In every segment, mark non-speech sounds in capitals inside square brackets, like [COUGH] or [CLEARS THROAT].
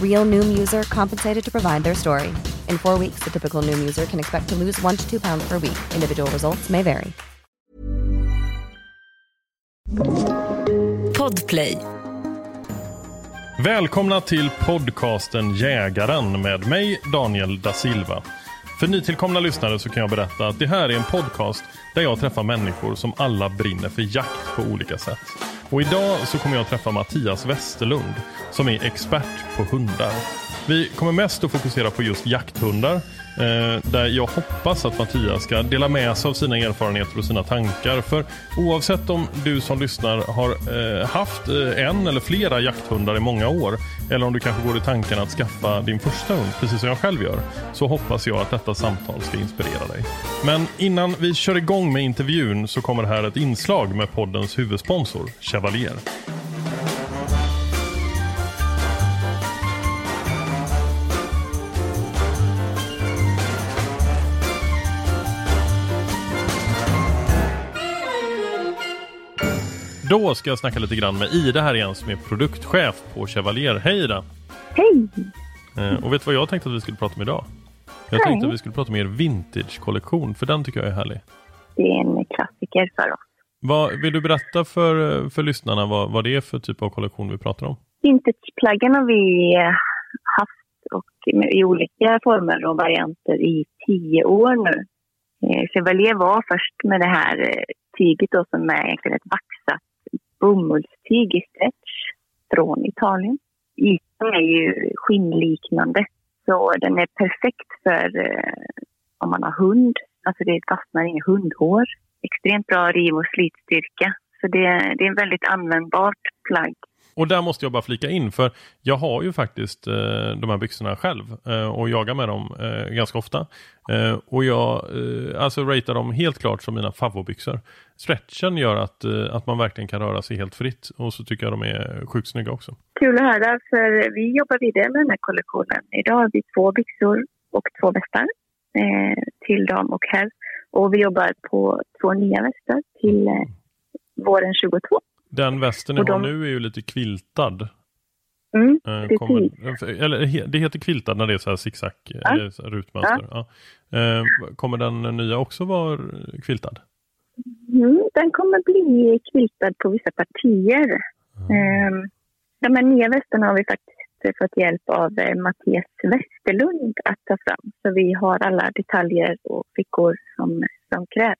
Real Noom user compensated to provide their story. In four weeks, the typical Noom user can expect to lose one to two pounds per week. Individual results may vary. Podplay. Välkomna till podcasten Jägaren med mig Daniel da Silva. För nytillkomna lyssnare så kan jag berätta att det här är en podcast där jag träffar människor som alla brinner för jakt på olika sätt. Och idag så kommer jag träffa Mattias Westerlund som är expert på hundar. Vi kommer mest att fokusera på just jakthundar Eh, där jag hoppas att Mattias ska dela med sig av sina erfarenheter och sina tankar. För oavsett om du som lyssnar har eh, haft eh, en eller flera jakthundar i många år eller om du kanske går i tanken att skaffa din första hund, precis som jag själv gör, så hoppas jag att detta samtal ska inspirera dig. Men innan vi kör igång med intervjun så kommer här ett inslag med poddens huvudsponsor, Chevalier. Då ska jag snacka lite grann med Ida här igen som är produktchef på Chevalier. Hej Ida! Hej! Eh, och vet du vad jag tänkte att vi skulle prata om idag? Jag tänkte att vi skulle prata om er vintage-kollektion, för den tycker jag är härlig. Det är en klassiker för oss. Vad, vill du berätta för, för lyssnarna vad, vad det är för typ av kollektion vi pratar om? Vintageplaggen har vi haft och i olika former och varianter i tio år nu. Eh, Chevalier var först med det här eh, tyget då, som är egentligen ett vaxat bomullstyg i stretch från Italien. Ytan är ju skinnliknande så den är perfekt för eh, om man har hund. Alltså det fastnar inget hundhår. Extremt bra riv och slitstyrka. Så det, det är en väldigt användbart plagg. Och där måste jag bara flika in för jag har ju faktiskt eh, de här byxorna själv eh, och jagar med dem eh, ganska ofta. Eh, och jag eh, alltså ratear dem helt klart som mina favoritbyxor. Stretchen gör att, eh, att man verkligen kan röra sig helt fritt och så tycker jag de är sjukt snygga också. Kul att höra, för vi jobbar vidare med den här kollektionen. Idag har vi två byxor och två västar eh, till dam och herr. Och vi jobbar på två nya västar till eh, våren 22. Den västen ni Och har de- nu är ju lite quiltad. Mm, Eh, precis. kommer, eller det heter quiltad när det är så här zigzag, Ja. eller så här rutmönster. Ja. Eh, kommer den nya också vara quiltad? Mm, den kommer bli kviltad på vissa partier. Eh, de här nya västarna har vi faktiskt eh, fått hjälp av eh, Mattias Westerlund att ta fram. Så vi har alla detaljer och fickor som, som krävs.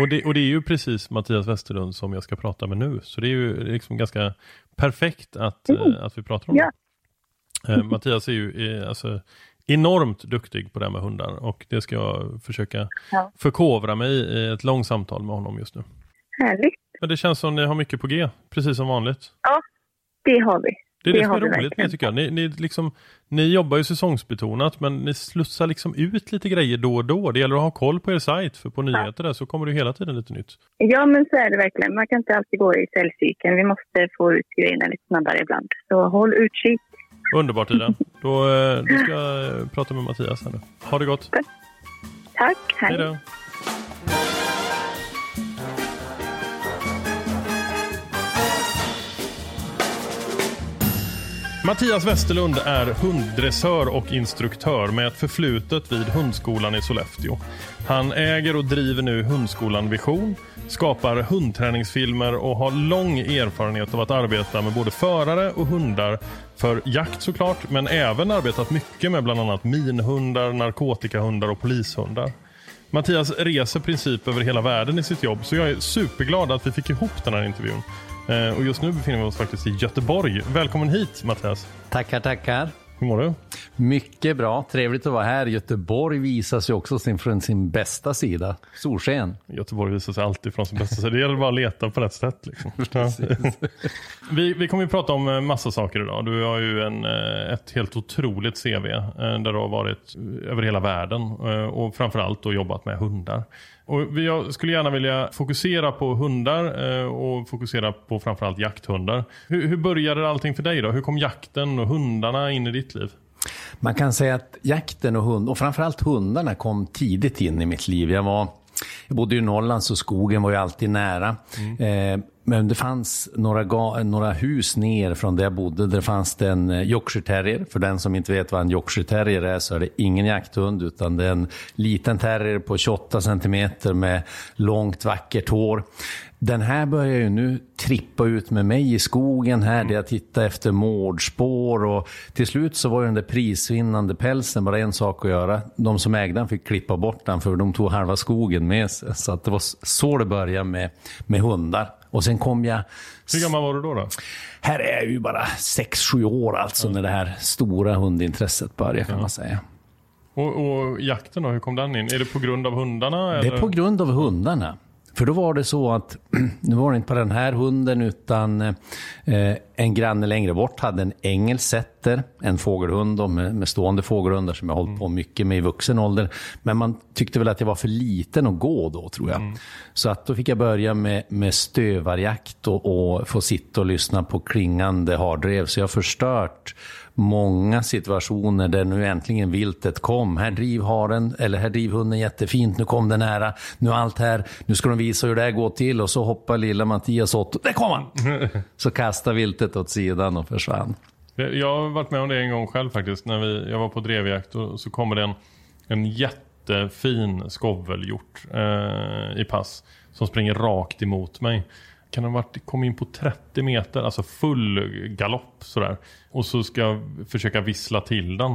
Och det, och det är ju precis Mattias Westerlund som jag ska prata med nu. Så det är ju liksom ganska perfekt att, eh, att vi pratar om Mm. Ja. det. Eh, Mattias är ju eh, alltså, enormt duktig på det här med hundar och det ska jag försöka Ja. förkovra mig i ett långt samtal med honom just nu. Härligt. Men det känns som ni har mycket på G, precis som vanligt. Det har vi. Det är det, Det som är roligt med tycker jag. Ni, ni, liksom, ni jobbar ju säsongsbetonat men ni slussar liksom ut lite grejer då och då. Det gäller att ha koll på er sajt för på nyheter där så kommer det hela tiden lite nytt. Ja, men så är det verkligen. Man kan inte alltid gå i säljcykeln. Vi måste få ut grejerna lite snabbare ibland. Så håll utkik. Underbart Ida. [LAUGHS] Då, eh, då ska jag prata med Mattias här nu. Ha det gott. Tack. Hej Hej. Mattias Westerlund är hunddressör och instruktör med ett förflutet vid Hundskolan i Sollefteå. Han äger och driver nu Hundskolan Vision, skapar hundträningsfilmer och har lång erfarenhet av att arbeta med både förare och hundar för jakt såklart, men även arbetat mycket med bland annat minhundar, narkotikahundar och polishundar. Mattias reser princip över hela världen i sitt jobb, så jag är superglad att vi fick ihop den här intervjun. Eh, och just nu befinner vi oss faktiskt i Göteborg. Välkommen hit Mattias. Tackar, tackar. Hur mår du? Mycket bra. Trevligt att vara här. Göteborg visar sig också sin, från sin bästa sida. Solsken. Göteborg visar sig alltid från sin bästa sida. Det gäller bara att leta på rätt sätt. Liksom. [LAUGHS] Vi, vi kommer att prata om eh, massa saker idag. Du har ju en, eh, ett helt otroligt CV där du har varit över hela världen och framförallt då jobbat med hundar. Och jag skulle gärna vilja fokusera på hundar och fokusera på framförallt jakthundar. Hur, hur började allting för dig då? Hur kom jakten och hundarna in i ditt liv? Man kan säga att jakten och hund, och framförallt hundarna kom tidigt in i mitt liv. Jag, var, jag bodde i Norrland så skogen var ju alltid nära. Mm. Eh, men det fanns några, några hus ner från där jag bodde. Där fanns det en eh, Yorkshire terrier. För den som inte vet vad en Yorkshire terrier är så är det ingen jakthund utan det är en liten terrier på 28 centimeter med långt vackert hår. Den här börjar ju nu trippa ut med mig i skogen här där jag tittar efter mårdspår och till slut så var ju den där prisvinnande pälsen bara en sak att göra. De som ägde den fick klippa bort den för de tog halva skogen med sig. Så att det var så det började med, med hundar. Och sen kom jag... Hur gammal var du då? då? Här är jag ju bara 6-7 år alltså mm. när det här stora hundintresset började kan mm. man säga. Och, och, jakten då, hur kom den in? Är det på grund av hundarna? Det är på grund av hundarna. För då var det så att, [CLEARS THROAT] nu var det inte på den här hunden utan eh, en granne längre bort hade en engelsk setter, en fågelhund då, med, med stående fågelhundar som jag hållit på mycket med i vuxen ålder. Men man tyckte väl att jag var för liten att gå då tror jag. Mm. Så att då fick jag börja med, med stövarjakt och, och få sitta och lyssna på klingande hardrev. Så jag har förstört många situationer där nu äntligen viltet kom. Här driv haren, eller här driv hunden jättefint, nu kom den nära, nu allt här, nu ska de visa hur det här går till och så hoppar lilla Mattias åt, där kom han! [LAUGHS] så kastade viltet åt sidan och försvann. Jag har varit med om det en gång själv faktiskt, när vi, jag var på drevjakt och så kommer det en, en jättefin skovelhjort eh, i pass som springer rakt emot mig kan ha varit, kom in på 30 meter, alltså full galopp sådär. Och så ska jag försöka vissla till den.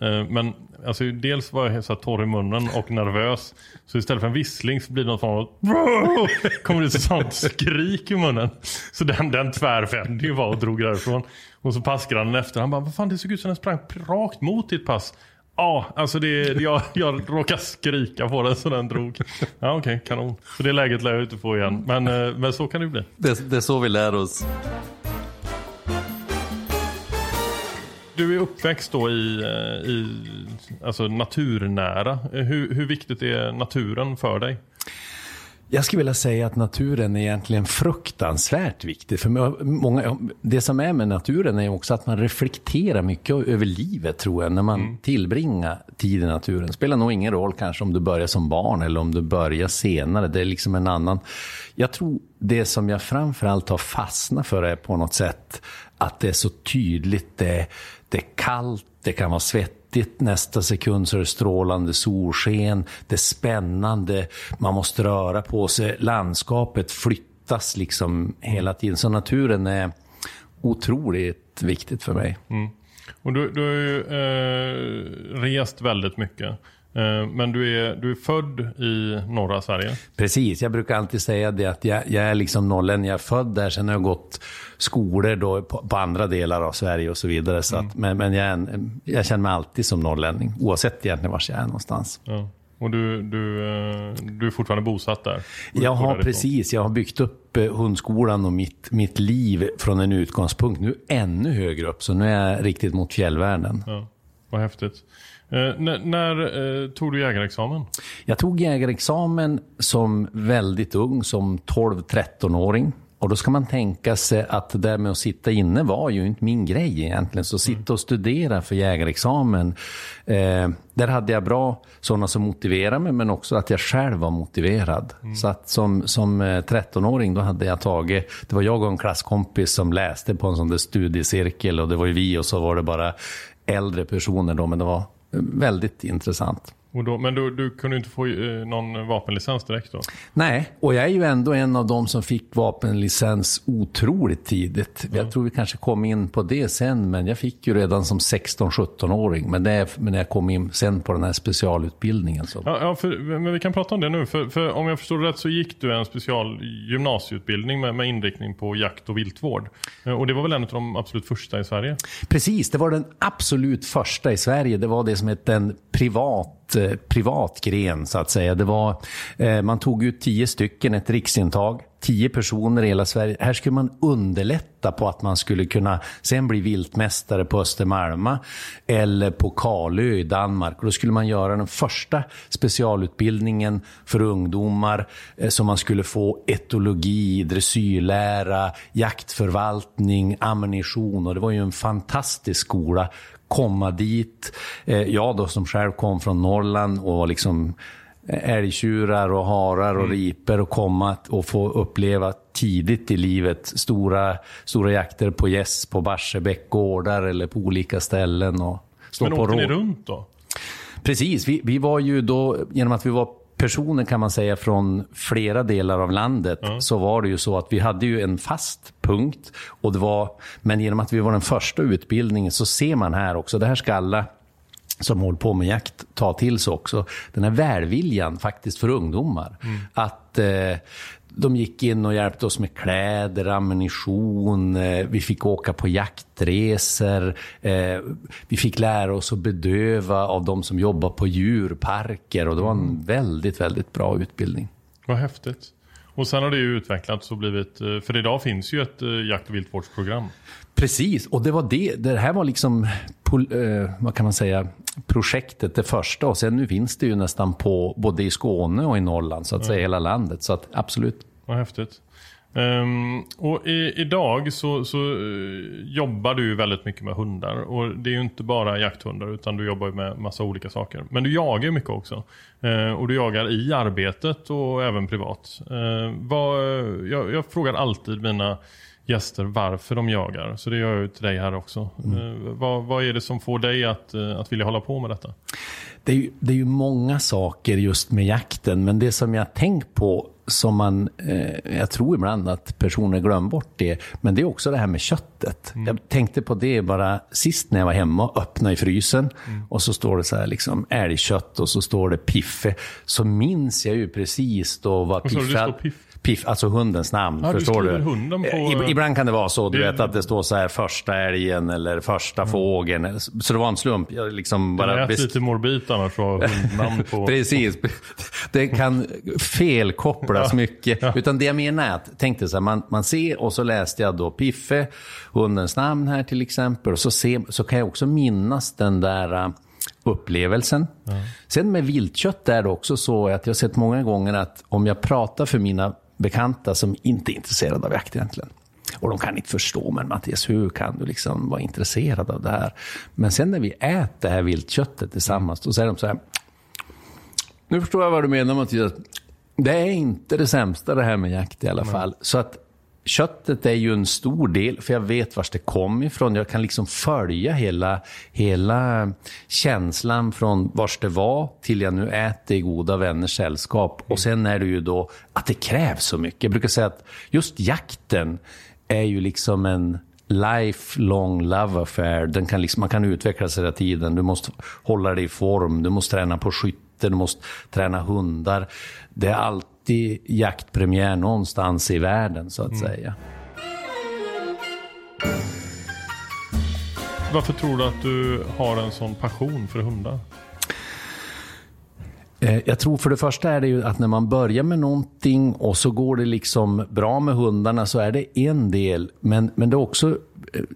Eh, men alltså, dels var jag så torr i munnen och nervös. Så istället för en vissling så blir det något form av... [LAUGHS] Kommer det ett sånt skrik i munnen. Så den, den tvärvände ju bara och drog därifrån. Och så passgrannen efter. Han bara, vad fan det såg ut som den sprang rakt mot ditt pass. Ja, alltså det, jag, jag råkade skrika på den så den drog. Ja okej, okay, kanon. Så det läget lär jag inte få igen. Men, eh, men så kan det bli. Det, det är så vi lär oss. Du är uppväxt då i, eh, i alltså naturnära. Hur, hur viktigt är naturen för dig? Jag skulle vilja säga att naturen är egentligen fruktansvärt viktig. För många, det som är med naturen är också att man reflekterar mycket över livet tror jag. När man mm. tillbringar tid i naturen. Det spelar nog ingen roll kanske om du börjar som barn eller om du börjar senare. Det är liksom en annan... Jag tror det som jag framförallt har fastnat för är på något sätt att det är så tydligt. Det, det är kallt, det kan vara svettigt. Nästa sekund så är det strålande solsken. Det är spännande. Man måste röra på sig. Landskapet flyttas liksom hela tiden. Så naturen är otroligt viktigt för mig. Mm. Och du, du har ju eh, rest väldigt mycket. Eh, men du är, du är född i norra Sverige? Precis, jag brukar alltid säga det att jag, jag är liksom norrlänning. Jag är född där, sen har jag gått skolor då på, på andra delar av Sverige och så vidare. Så att, mm. men men jag, en, jag, känner mig alltid som norrlänning, oavsett egentligen var jag är någonstans. Ja. Och du, du, eh, du är fortfarande bosatt där? Jag har precis, jag har byggt upp eh, hundskolan och mitt, mitt liv från en utgångspunkt nu ännu högre upp. Så nu är jag riktigt mot fjällvärlden. Ja, vad häftigt. Eh, när, när eh, tog du jägarexamen? Jag tog jägarexamen som väldigt ung, som 12-13-åring. Och då ska man tänka sig att det där med att sitta inne var ju inte min grej egentligen. Så sitta och studera för jägarexamen, eh, där hade jag bra sådana som motiverade mig, men också att jag själv var motiverad. Mm. Så att som, som 13-åring, då hade jag tagit, det var jag och en klasskompis som läste på en sån där studiecirkel och det var ju vi och så var det bara äldre personer då, men det var väldigt intressant. Då, men du, du, kunde inte få eh, någon vapenlicens direkt då? Nej, och jag är ju ändå en av de som fick vapenlicens otroligt tidigt. Mm. Jag tror vi kanske kom in på det sen, men jag fick ju redan som 16-17-åring. Men det men när jag kom in sen på den här specialutbildningen. Så. Ja, ja för, men vi kan prata om det nu. För, för om jag förstår rätt så gick du en special gymnasieutbildning med, med inriktning på jakt och viltvård. Eh, och det var väl en av de absolut första i Sverige? Precis, det var den absolut första i Sverige. Det var det som hette en privat Eh, privat gren så att säga. Det var, eh, man tog ut tio stycken, ett riksintag, tio personer i hela Sverige. Här skulle man underlätta på att man skulle kunna sen bli viltmästare på Östermalma eller på Kalö i Danmark. Och då skulle man göra den första specialutbildningen för ungdomar eh, som man skulle få etologi, dressyrlära, jaktförvaltning, ammunition. Och det var ju en fantastisk skola komma dit. Eh, jag då som själv kom från Norrland och liksom eh, älgtjurar och harar och mm. riper och komma och få uppleva tidigt i livet stora, stora jakter på gäss på Barsebäck gårdar eller på olika ställen. Och stå Men åkte ni runt då? Precis, vi, vi var ju då, genom att vi var personer kan man säga från flera delar av landet mm. så var det ju så att vi hade ju en fast punkt. Och det var, men genom att vi var den första utbildningen så ser man här också, det här ska alla som håller på med jakt ta till sig också. Den här välviljan faktiskt för ungdomar. Mm. Att eh, de gick in och hjälpte oss med kläder, ammunition, eh, vi fick åka på jaktresor, eh, vi fick lära oss att bedöva av de som jobbar på djurparker och det var en mm. väldigt, väldigt bra utbildning. Vad häftigt. Och sen har det ju utvecklats och blivit, eh, för idag finns ju ett jakt och viltvårdsprogram. Precis, och det var det, det här var liksom, vad kan man säga, projektet det första och sen nu finns det ju nästan på både i Skåne och i Norrland så att säga hela landet. Så att absolut. Vad häftigt. Um, och i, idag så, så uh, jobbar du väldigt mycket med hundar. Och det är ju inte bara jakthundar utan du jobbar med massa olika saker. Men du jagar mycket också. Uh, och du jagar i arbetet och även privat. Uh, vad, jag, jag frågar alltid mina gäster varför de jagar. Så det gör jag till dig här också. Mm. Eh, vad, vad, är det som får dig att, eh, att vilja hålla på med detta? Det är, ju, det är ju många saker just med jakten, men det som jag tänkt på som man, eh, jag tror ibland att personer glömmer bort det, men det är också det här med köttet. Mm. Jag tänkte på det bara sist när jag var hemma och öppnade i frysen mm. och så står det så här liksom älgkött och så står det piffe. Så minns jag ju precis då vad piffe... Piff, alltså hundens namn. Ja, förstår du? Hunden på... Ibland kan det vara så, du det... vet att det står så här första älgen eller första mm. fågeln. Så det var en slump. Jag liksom bara det lät best... lite morbid annars hundnamn på... [LAUGHS] Precis. Det kan felkopplas mycket. Utan det jag menar är att, tänkte så här, man, man ser och så läste jag då Piffe, hundens namn här till exempel. Och så, se, så kan jag också minnas den där äh, upplevelsen. Ja. Sen med viltkött är det också så att jag har sett många gånger att om jag pratar för mina bekanta som inte är intresserade av jakt egentligen. Och de kan inte förstå, men Mattias, hur kan du liksom vara intresserad av det här? Men sen när vi äter det här viltköttet tillsammans, då säger de så här. Nu förstår jag vad du menar Mattias. Det är inte det sämsta det här med jakt i alla fall. Så att köttet är ju en stor del, för jag vet var det kom ifrån. Jag kan liksom följa hela, hela känslan från var det var till jag nu äter i goda vänners sällskap. Och sen är det ju då att det krävs så mycket. Jag brukar säga att just jakten är ju liksom en lifelong love affair. Den kan liksom, man kan utvecklas hela tiden. Du måste hålla dig i form, du måste träna på skytte, du måste träna hundar. Det är allt alltid jaktpremiär någonstans i världen så att mm. säga. Varför tror du att du har en sån passion för hundar? Eh, jag tror för det första är det ju att när man börjar med någonting och så går det liksom bra med hundarna så är det en del. Men, men det är också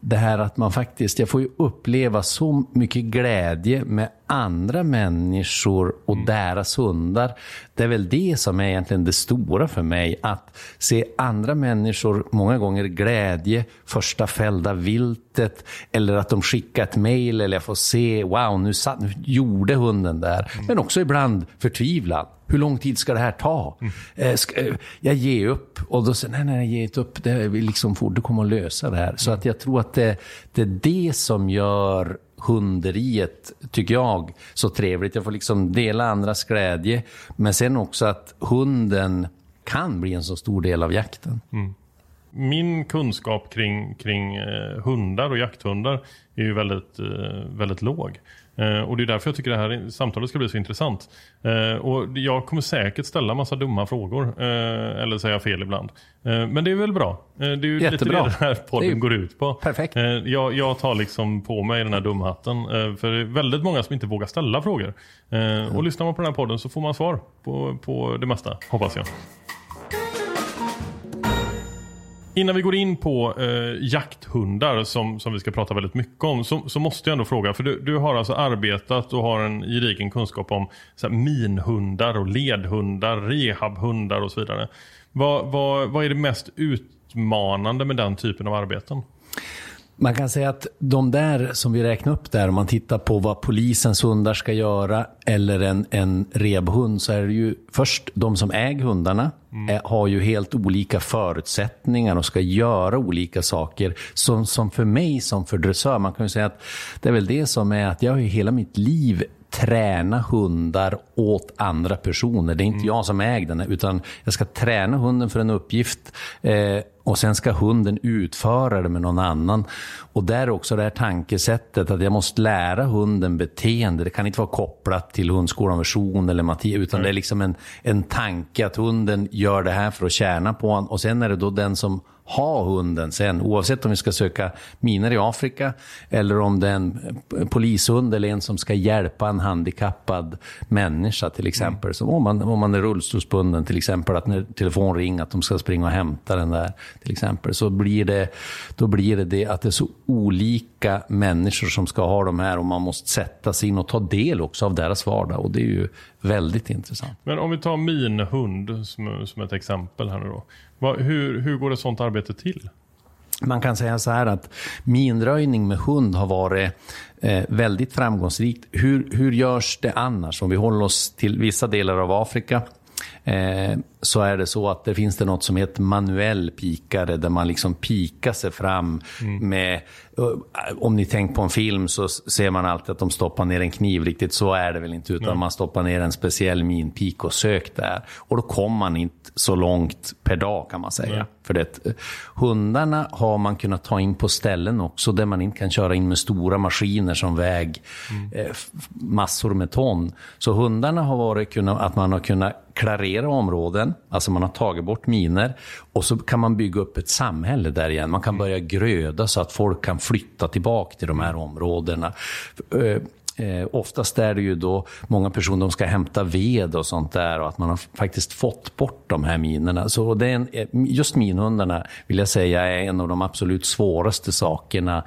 det här att man faktiskt, jag får ju uppleva så mycket glädje med andra människor och Mm. deras hundar. Det är väl det som är egentligen det stora för mig. Att se andra människor, många gånger glädje, första fällda viltet, eller att de skickar ett mejl, eller jag får se, wow, nu, satt, nu gjorde hunden där. Men också ibland förtvivlan. Hur lång tid ska det här ta? Eh, ska, eh, jag ger upp. Och då säger nej, nej, jag ger inte upp. Det vi liksom fort, du kommer att lösa det här. Så att jag tror att det, det är det som gör hunderiet, tycker jag, så trevligt. Jag får liksom dela andras glädje. Men sen också att hunden kan bli en så stor del av jakten. Min kunskap kring, kring eh, hundar och jakthundar är ju väldigt, väldigt låg. Eh, och det är därför jag tycker det här samtalet ska bli så intressant. Eh, och jag kommer säkert ställa massa dumma frågor. Eh, eller säga fel ibland. Men det är väl bra. Det är ju Jättebra. lite det den här podden Det går ut på. perfekt. Jag, jag tar liksom på mig den här dumhatten. För det är väldigt många som inte vågar ställa frågor. Och lyssnar man på den här podden så får man svar på, på det mesta, hoppas jag. Innan vi går in på eh, jakthundar som, som vi ska prata väldigt mycket om så, så måste jag ändå fråga, för du, du har alltså arbetat och har en gedigen kunskap om så här, minhundar och ledhundar, rehabhundar och så vidare. Vad, vad, vad är det mest utmanande med den typen av arbeten? Man kan säga att de där som vi räknar upp där, om man tittar på vad polisens hundar ska göra eller en, en rebhund, så är det ju först de som äger hundarna eh, har ju helt olika förutsättningar och ska göra olika saker. Som, som för mig som för dressör, man kan ju säga att det är väl det som är att jag har ju hela mitt liv träna hundar åt andra personer. Det är inte jag som äger den, utan jag ska träna hunden för en uppgift eh, och sen ska hunden utföra det med någon annan. Och där är också det här tankesättet att jag måste lära hunden beteende. Det kan inte vara kopplat till hundskolan version eller Mattias, utan det är liksom en, en tanke att hunden gör det här för att tjäna på honom. Och sen är det då den som ha hunden sen, oavsett om vi ska söka miner i Afrika eller om det är en polishund eller en som ska hjälpa en handikappad människa till exempel. Så om man, om man är rullstolsbunden till exempel, att när telefon ringer att de ska springa och hämta den där till exempel, så blir det, då blir det, det att det är så olika människor som ska ha de här och man måste sätta sig in och ta del också av deras vardag och det är ju väldigt intressant. Men om vi tar min hund som, som ett exempel här nu då. Hur, hur går ett sånt arbete till? Man kan säga så här att minröjning med hund har varit eh, väldigt framgångsrikt. Hur, hur görs det annars? Om vi håller oss till vissa delar av Afrika eh, så är det så att det finns det något som heter manuell pikare där man liksom pikar sig fram med, eh, om ni tänker på en film så ser man alltid att de stoppar ner en kniv, riktigt så är det väl inte utan man stoppar ner en speciell minpik och sök där. Och då kommer man inte så långt per dag kan man säga. För det, hundarna har man kunnat ta in på ställen också där man inte kan köra in med stora maskiner som väg eh, f- massor med ton. Så hundarna har varit kunna, att man har kunnat klarera områden, alltså man har tagit bort miner och så kan man bygga upp ett samhälle där igen. Man kan börja gröda så att folk kan flytta tillbaka till de här områdena. Eh, eh oftast är det ju då många personer de ska hämta ved och sånt där och att man har faktiskt fått bort de här minerna. Så det är en, eh, just minhundarna vill jag säga är en av de absolut svåraste sakerna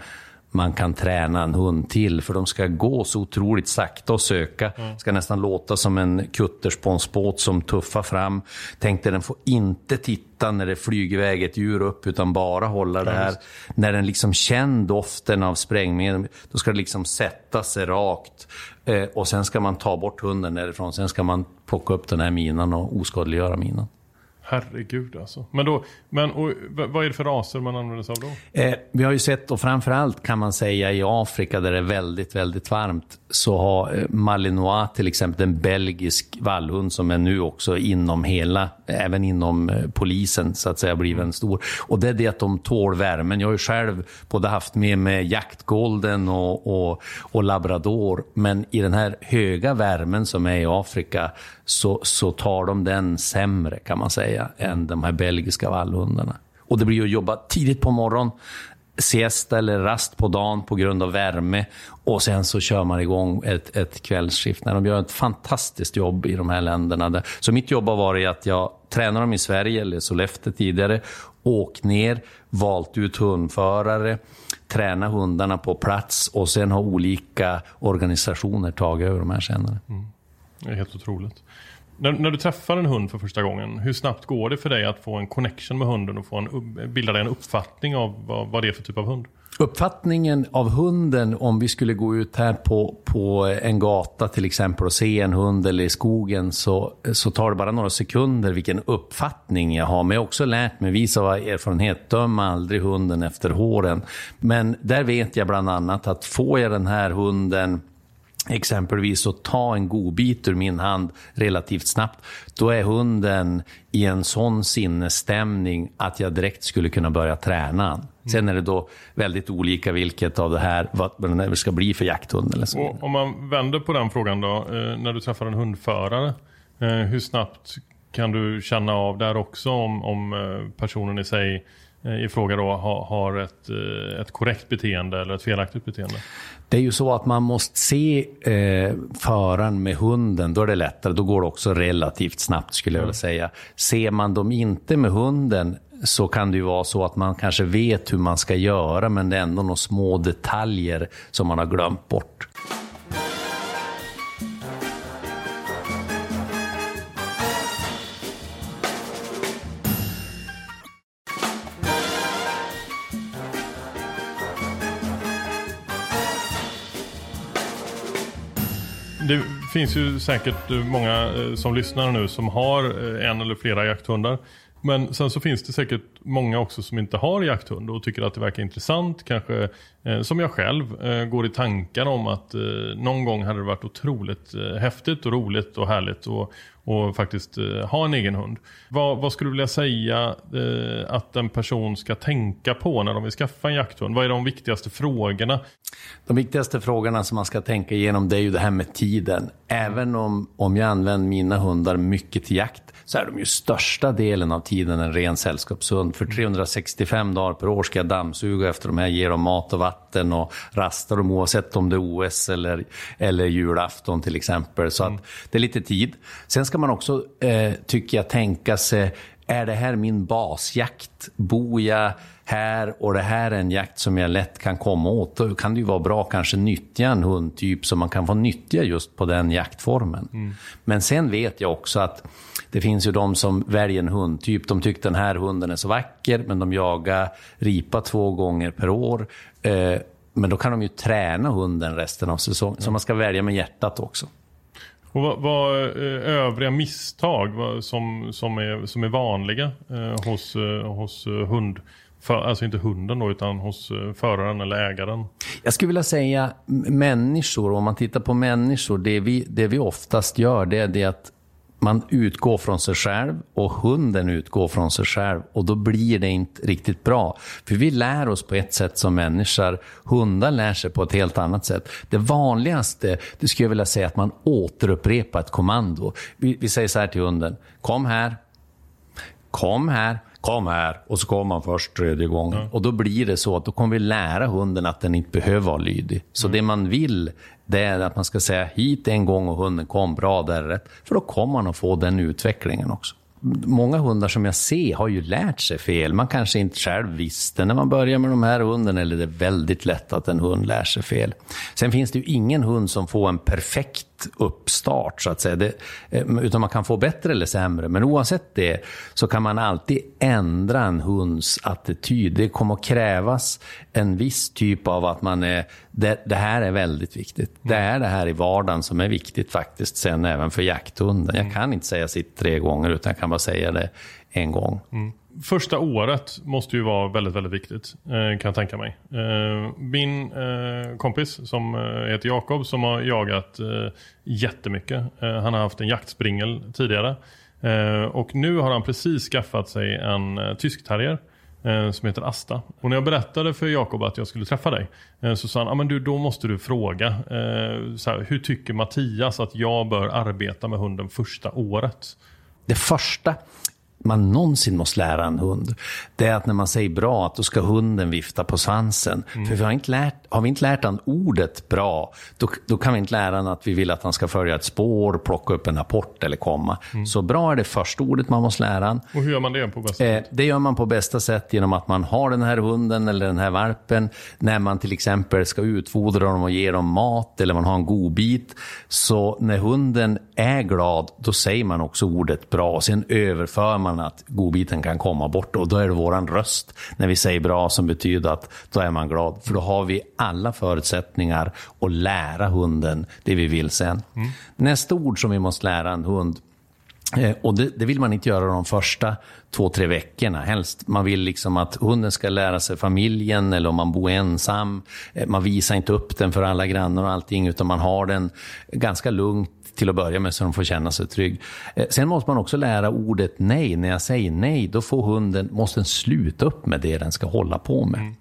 man kan träna en hund till. För de ska gå så otroligt sakta och söka. ska nästan låta som en kuttersponsbåt som tuffar fram. Tänk dig, den får inte titta när det flyger iväg ett djur upp, utan bara hålla det här. När den liksom känner doften av sprängmedel, då ska det liksom sätta sig rakt. Eh, och sen ska man ta bort hunden därifrån. Sen ska man plocka upp den här minan och oskadliggöra minan. Herregud alltså. Men, då, men och, vad är det för raser man använder sig av då? Eh, vi har ju sett, och framförallt kan man säga i Afrika där det är väldigt, väldigt varmt, så har eh, Malinois till exempel, en belgisk vallhund som är nu också inom hela, även inom eh, polisen så att säga, blivit en stor. Och det är det att de tål värmen. Jag har ju själv både haft med mig jaktgolden och, och, och labrador, men i den här höga värmen som är i Afrika så, så tar de den sämre kan man säga än de här belgiska vallhundarna. Och det blir ju att jobba tidigt på morgonen siesta eller rast på dagen på grund av värme och sen så kör man igång ett, ett kvällsskift. de gör ett fantastiskt jobb i de här länderna. Så mitt jobb har varit att jag tränar dem i Sverige, eller Sollefteå tidigare, åkt ner, valt ut hundförare, träna hundarna på plats och sen har olika organisationer tagit över de här sen. Mm. Det är helt otroligt. När, när, du träffar en hund för första gången, hur snabbt går det för dig att få en connection med hunden och få en, bilda dig en uppfattning av vad, vad det är för typ av hund? Uppfattningen av hunden, om vi skulle gå ut här på, på en gata till exempel och se en hund eller i skogen, så, så tar det bara några sekunder vilken uppfattning jag har. Men jag har också lärt mig, vis av erfarenhet, döm aldrig hunden efter håren. Men där vet jag bland annat att får jag den här hunden exempelvis att ta en godbit ur min hand relativt snabbt, då är hunden i en sån sinnesstämning att jag direkt skulle kunna börja träna. Mm. Sen är det då väldigt olika vilket av det här, vad det ska bli för jakthund. Eller så. Och om man vänder på den frågan då, eh, när du träffar en hundförare, eh, hur snabbt kan du känna av där också om, om eh, personen i sig i fråga då har ett, ett korrekt beteende eller ett felaktigt beteende? Det är ju så att man måste se eh, föraren med hunden, då är det lättare. Då går det också relativt snabbt skulle jag vilja säga. Ser man dem inte med hunden så kan det ju vara så att man kanske vet hur man ska göra men det är ändå några små detaljer som man har glömt bort. Det finns ju säkert eh, många eh, som lyssnar nu som har eh, en eller flera jakthundar. Men sen så finns det säkert många också som inte har jakthund och tycker att det verkar intressant. Kanske eh, som jag själv eh, går i tankar om att eh, någon gång hade det varit otroligt häftigt och roligt och härligt och, och faktiskt eh, ha en egen hund. Vad, vad skulle du vilja säga eh, att en person ska tänka på när de vill skaffa en jakthund? Vad är de viktigaste frågorna? De viktigaste frågorna som man ska tänka igenom det är ju det här med tiden. Även om, om jag använder mina hundar mycket till jakt så är de ju största delen av tiden en ren sällskapshund. För 365 dagar per år ska jag dammsuga efter de här, ge dem mat och vatten och rasta dem oavsett om det är OS eller, eller julafton till exempel. Så att mm. det är lite tid. Sen ska man också, eh, tycker jag, tänka sig, är det här min basjakt? Bor jag här och det här är en jakt som jag lätt kan komma åt, då kan det ju vara bra kanske nyttja en hundtyp som man kan få nyttja just på den jaktformen. Mm. Men sen vet jag också att det finns ju de som väljer en hundtyp. De tycker den här hunden är så vacker, men de jagar ripa två gånger per år. Eh, men då kan de ju träna hunden resten av säsongen. Så man ska välja med hjärtat också. Och vad, vad eh, övriga misstag som, som, är, som är vanliga eh, hos, eh, hos hund? För, alltså inte hunden då, utan hos eh, föraren eller ägaren? Jag skulle vilja säga människor, om man tittar på människor, det vi, det vi oftast gör det är det att man utgår från sig själv och hunden utgår från sig själv och då blir det inte riktigt bra. För vi lär oss på ett sätt som människor, hundar lär sig på ett helt annat sätt. Det vanligaste, det skulle jag vilja säga, att man återupprepar ett kommando. Vi, vi säger så här till hunden, kom här, kom här, kom här. Och så kommer man först tredje gången. Mm. Och då blir det så att då kommer vi lära hunden att den inte behöver vara lydig. Så mm. det man vill det är att man ska säga hit en gång och hunden kom, bra, där är rätt. För då kommer man att få den utvecklingen också. Många hundar som jag ser har ju lärt sig fel. Man kanske inte själv visste när man börjar med de här hundarna, eller det är väldigt lätt att en hund lär sig fel. Sen finns det ju ingen hund som får en perfekt uppstart, så att säga. Det, eh, utan man kan få bättre eller sämre. Men oavsett det så kan man alltid ändra en hunds attityd. Det kommer att krävas en viss typ av att man är... Det, det här är väldigt viktigt. Det är det här i vardagen som är viktigt faktiskt, sen även för jakthunden. Jag kan inte säga sitt tre gånger, utan jag kan bara säga det en gång. Mm första året måste ju vara väldigt, väldigt viktigt. Eh, kan jag tänka mig. Eh, min eh, kompis som heter Jakob som har jagat jättemycket. Han har haft en jaktspringel tidigare. Och nu har han precis skaffat sig en tysk terrier som heter Asta. Och när jag berättade för Jakob att jag skulle träffa dig så sa han, ah, men du, då måste du fråga. Så här, hur tycker Mattias att jag bör arbeta med hunden första året? Det första man någonsin måste lära en hund, det är att när man säger bra, att då ska hunden vifta på svansen. Mm. För vi har, inte lärt, har vi inte lärt han ordet bra, då, då kan vi inte lära han att vi vill att han ska följa ett spår, plocka upp en apport eller komma. Mm. Så bra är det första ordet man måste lära han. Och hur gör man det på bästa sätt? Eh, det gör man på bästa sätt genom att man har den här hunden eller den här varpen, när man till exempel ska utfodra dem och ge dem mat eller man har en godbit. Så när hunden är glad, då säger man också ordet bra. Sen överför man att godbiten kan komma bort och då är det våran röst när vi säger bra som betyder att då är man glad. För då har vi alla förutsättningar att lära hunden det vi vill sen. Mm. Nästa ord som vi måste lära en hund eh, och det, det, vill man inte göra de första två, tre veckorna. Helst man vill liksom att hunden ska lära sig familjen eller om man bor ensam. Eh, man visar inte upp den för alla grannar och allting utan man har den ganska lugnt till att börja med så de får känna sig trygg. Eh, sen måste man också lära ordet nej. När jag säger nej, då får hunden, måste den sluta upp med det den ska hålla på med. Mm.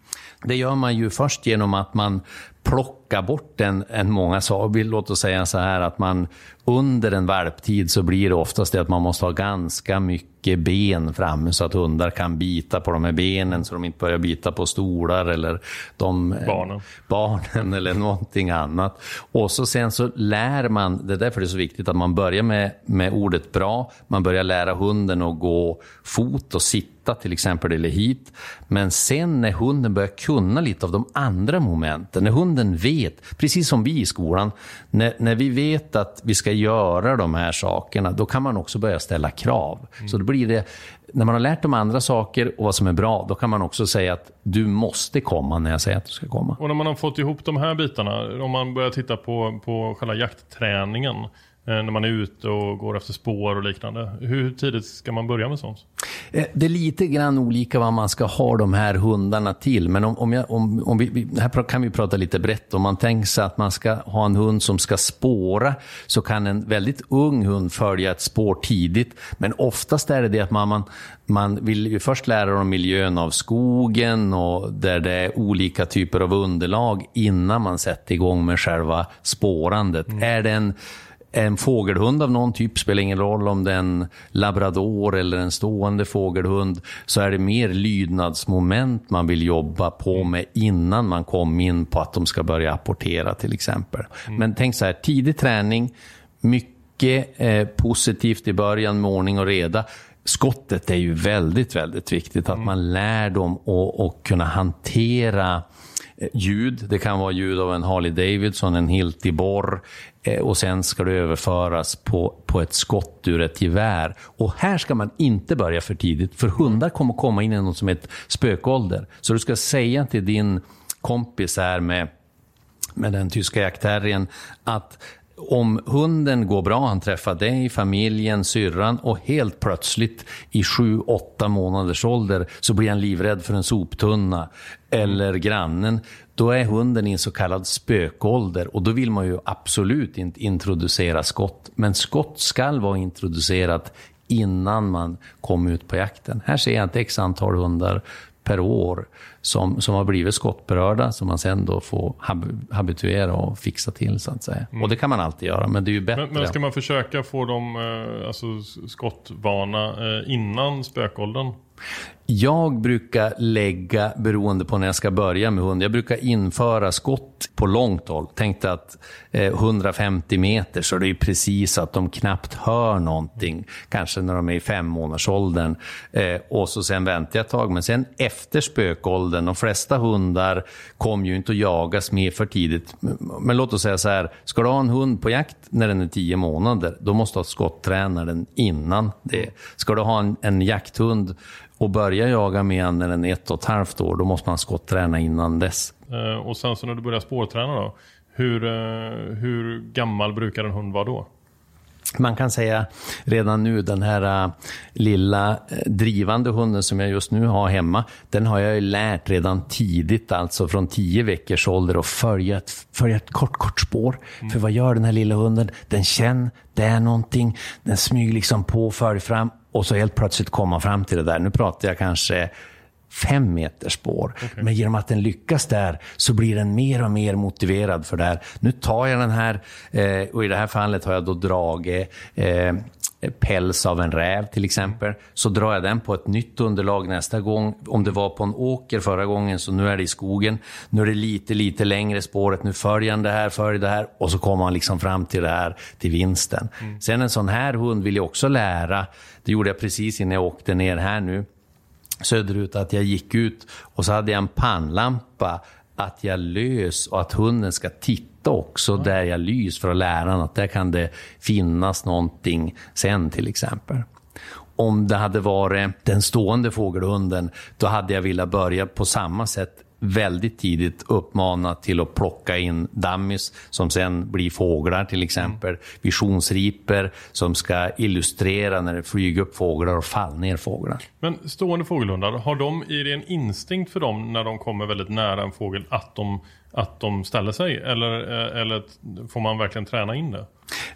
Det gör man ju först genom att man plockar bort en, en många saker. Låt oss säga så här att man under en valptid så blir det oftast det att man måste ha ganska mycket ben framme så att hundar kan bita på de här benen så de inte börjar bita på stolar eller de, barnen. barnen eller någonting annat. Och så sen så lär man, det är därför det är så viktigt att man börjar med, med ordet bra, man börjar lära hunden att gå fot och sitta till exempel eller hit. Men sen när hunden börjar kunna lite av de andra momenten, när hunden vet, precis som vi i skolan, när, när vi vet att vi ska göra de här sakerna, då kan man också börja ställa krav. Mm. Så då blir det, när man har lärt dem andra saker och vad som är bra, då kan man också säga att du måste komma när jag säger att du ska komma. Och när man har fått ihop de här bitarna, om man börjar titta på, på själva jaktträningen, när man är ute och går efter spår och liknande. Hur tidigt ska man börja med sånt? Eh, det är lite grann olika vad man ska ha de här hundarna till. Men om, om, jag, om, om vi, här kan vi prata lite brett. Om man tänker sig att man ska ha en hund som ska spåra så kan en väldigt ung hund följa ett spår tidigt. Men oftast är det det att man, man, man vill ju först lära dem miljön av skogen och där det är olika typer av underlag innan man sätter igång med själva spårandet. Mm. Är det en en fågelhund av någon typ, spelar ingen roll om det är en labrador eller en stående fågelhund, så är det mer lydnadsmoment man vill jobba på med innan man kommer in på att de ska börja apportera till exempel. Mm. Men tänk så här, tidig träning, mycket eh, positivt i början med ordning och reda. Skottet är ju väldigt, väldigt viktigt, att mm. man lär dem att kunna hantera Eh, ljud. Det kan vara ljud av en Harley Davidson, en Hilti borr Eh, och sen ska det överföras på, på ett skott ur ett gevär. Och här ska man inte börja för tidigt, för hundar kommer komma in i något som heter spökålder. Så du ska säga till din kompis här med, med den tyska jaktterriern att om hunden går bra, han träffar dig, familjen, syrran och helt plötsligt i sju, åtta månaders ålder så blir han livrädd för en soptunna eller grannen. Då är hunden i en så kallad spökålder och då vill man ju absolut inte introducera skott. Men skott skall vara introducerat innan man kommer ut på jakten. Här ser jag ett x antal hundar per år som, som har blivit skottberörda som man sen då får habituera och fixa till så att säga. Mm. Och det kan man alltid göra, men det är ju bättre. Men, men ska man försöka få dem eh, alltså, skottvana eh, innan spökåldern? Jag brukar lägga, beroende på när jag ska börja med hund, jag brukar införa skott på långt håll. Tänkte att eh, 150 meter så det är precis att de knappt hör någonting. Kanske när de är i fem månadersåldern. Eh, och så sen väntar jag ett tag. Men sen efter spökåldern, de flesta hundar kommer ju inte att jagas mer för tidigt. Men låt oss säga så här, ska du ha en hund på jakt när den är tio månader, då måste du ha skotttränaren innan det. Ska du ha en, en jakthund och börja jaga med en är ett och ett halvt år, då måste man skotträna innan dess. Eh, och sen så när du börjar spårträna då, hur, eh, hur gammal brukar en hund vara då? Man kan säga redan nu, den här uh, lilla drivande hunden som jag just nu har hemma, den har jag ju lärt redan tidigt, alltså från tio veckors ålder, att följa ett, följa ett kort, kort spår. Mm. För vad gör den här lilla hunden? Den känner, det är någonting, den smyger liksom på, följer fram och så helt plötsligt komma fram till det där. Nu pratar jag kanske fem meters spår. Okay. Men genom att den lyckas där så blir den mer och mer motiverad för det här. Nu tar jag den här, eh, och i det här fallet har jag då dragit eh, päls av en räv till exempel, så drar jag den på ett nytt underlag nästa gång. Om det var på en åker förra gången, så nu är det i skogen. Nu är det lite, lite längre spåret. Nu följer han det här, följer det här och så kommer han liksom fram till det här, till vinsten. Mm. Sen en sån här hund vill jag också lära. Det gjorde jag precis innan jag åkte ner här nu söderut, att jag gick ut och så hade jag en pannlampa att jag lös och att hunden ska titta också mm. där jag lys för att lära honom att där kan det finnas någonting sen till exempel. Om det hade varit den stående fågelhunden, då hade jag velat börja på samma sätt väldigt tidigt uppmana till att plocka in dummies som sen blir fåglar till exempel. Mm. Visionsriper som ska illustrera när det flyger upp fåglar och faller ner fåglar. Men stående fågelhundar, har de, är det en instinkt för dem när de kommer väldigt nära en fågel att de, att de ställer sig? Eller, eh, eller får man verkligen träna in det?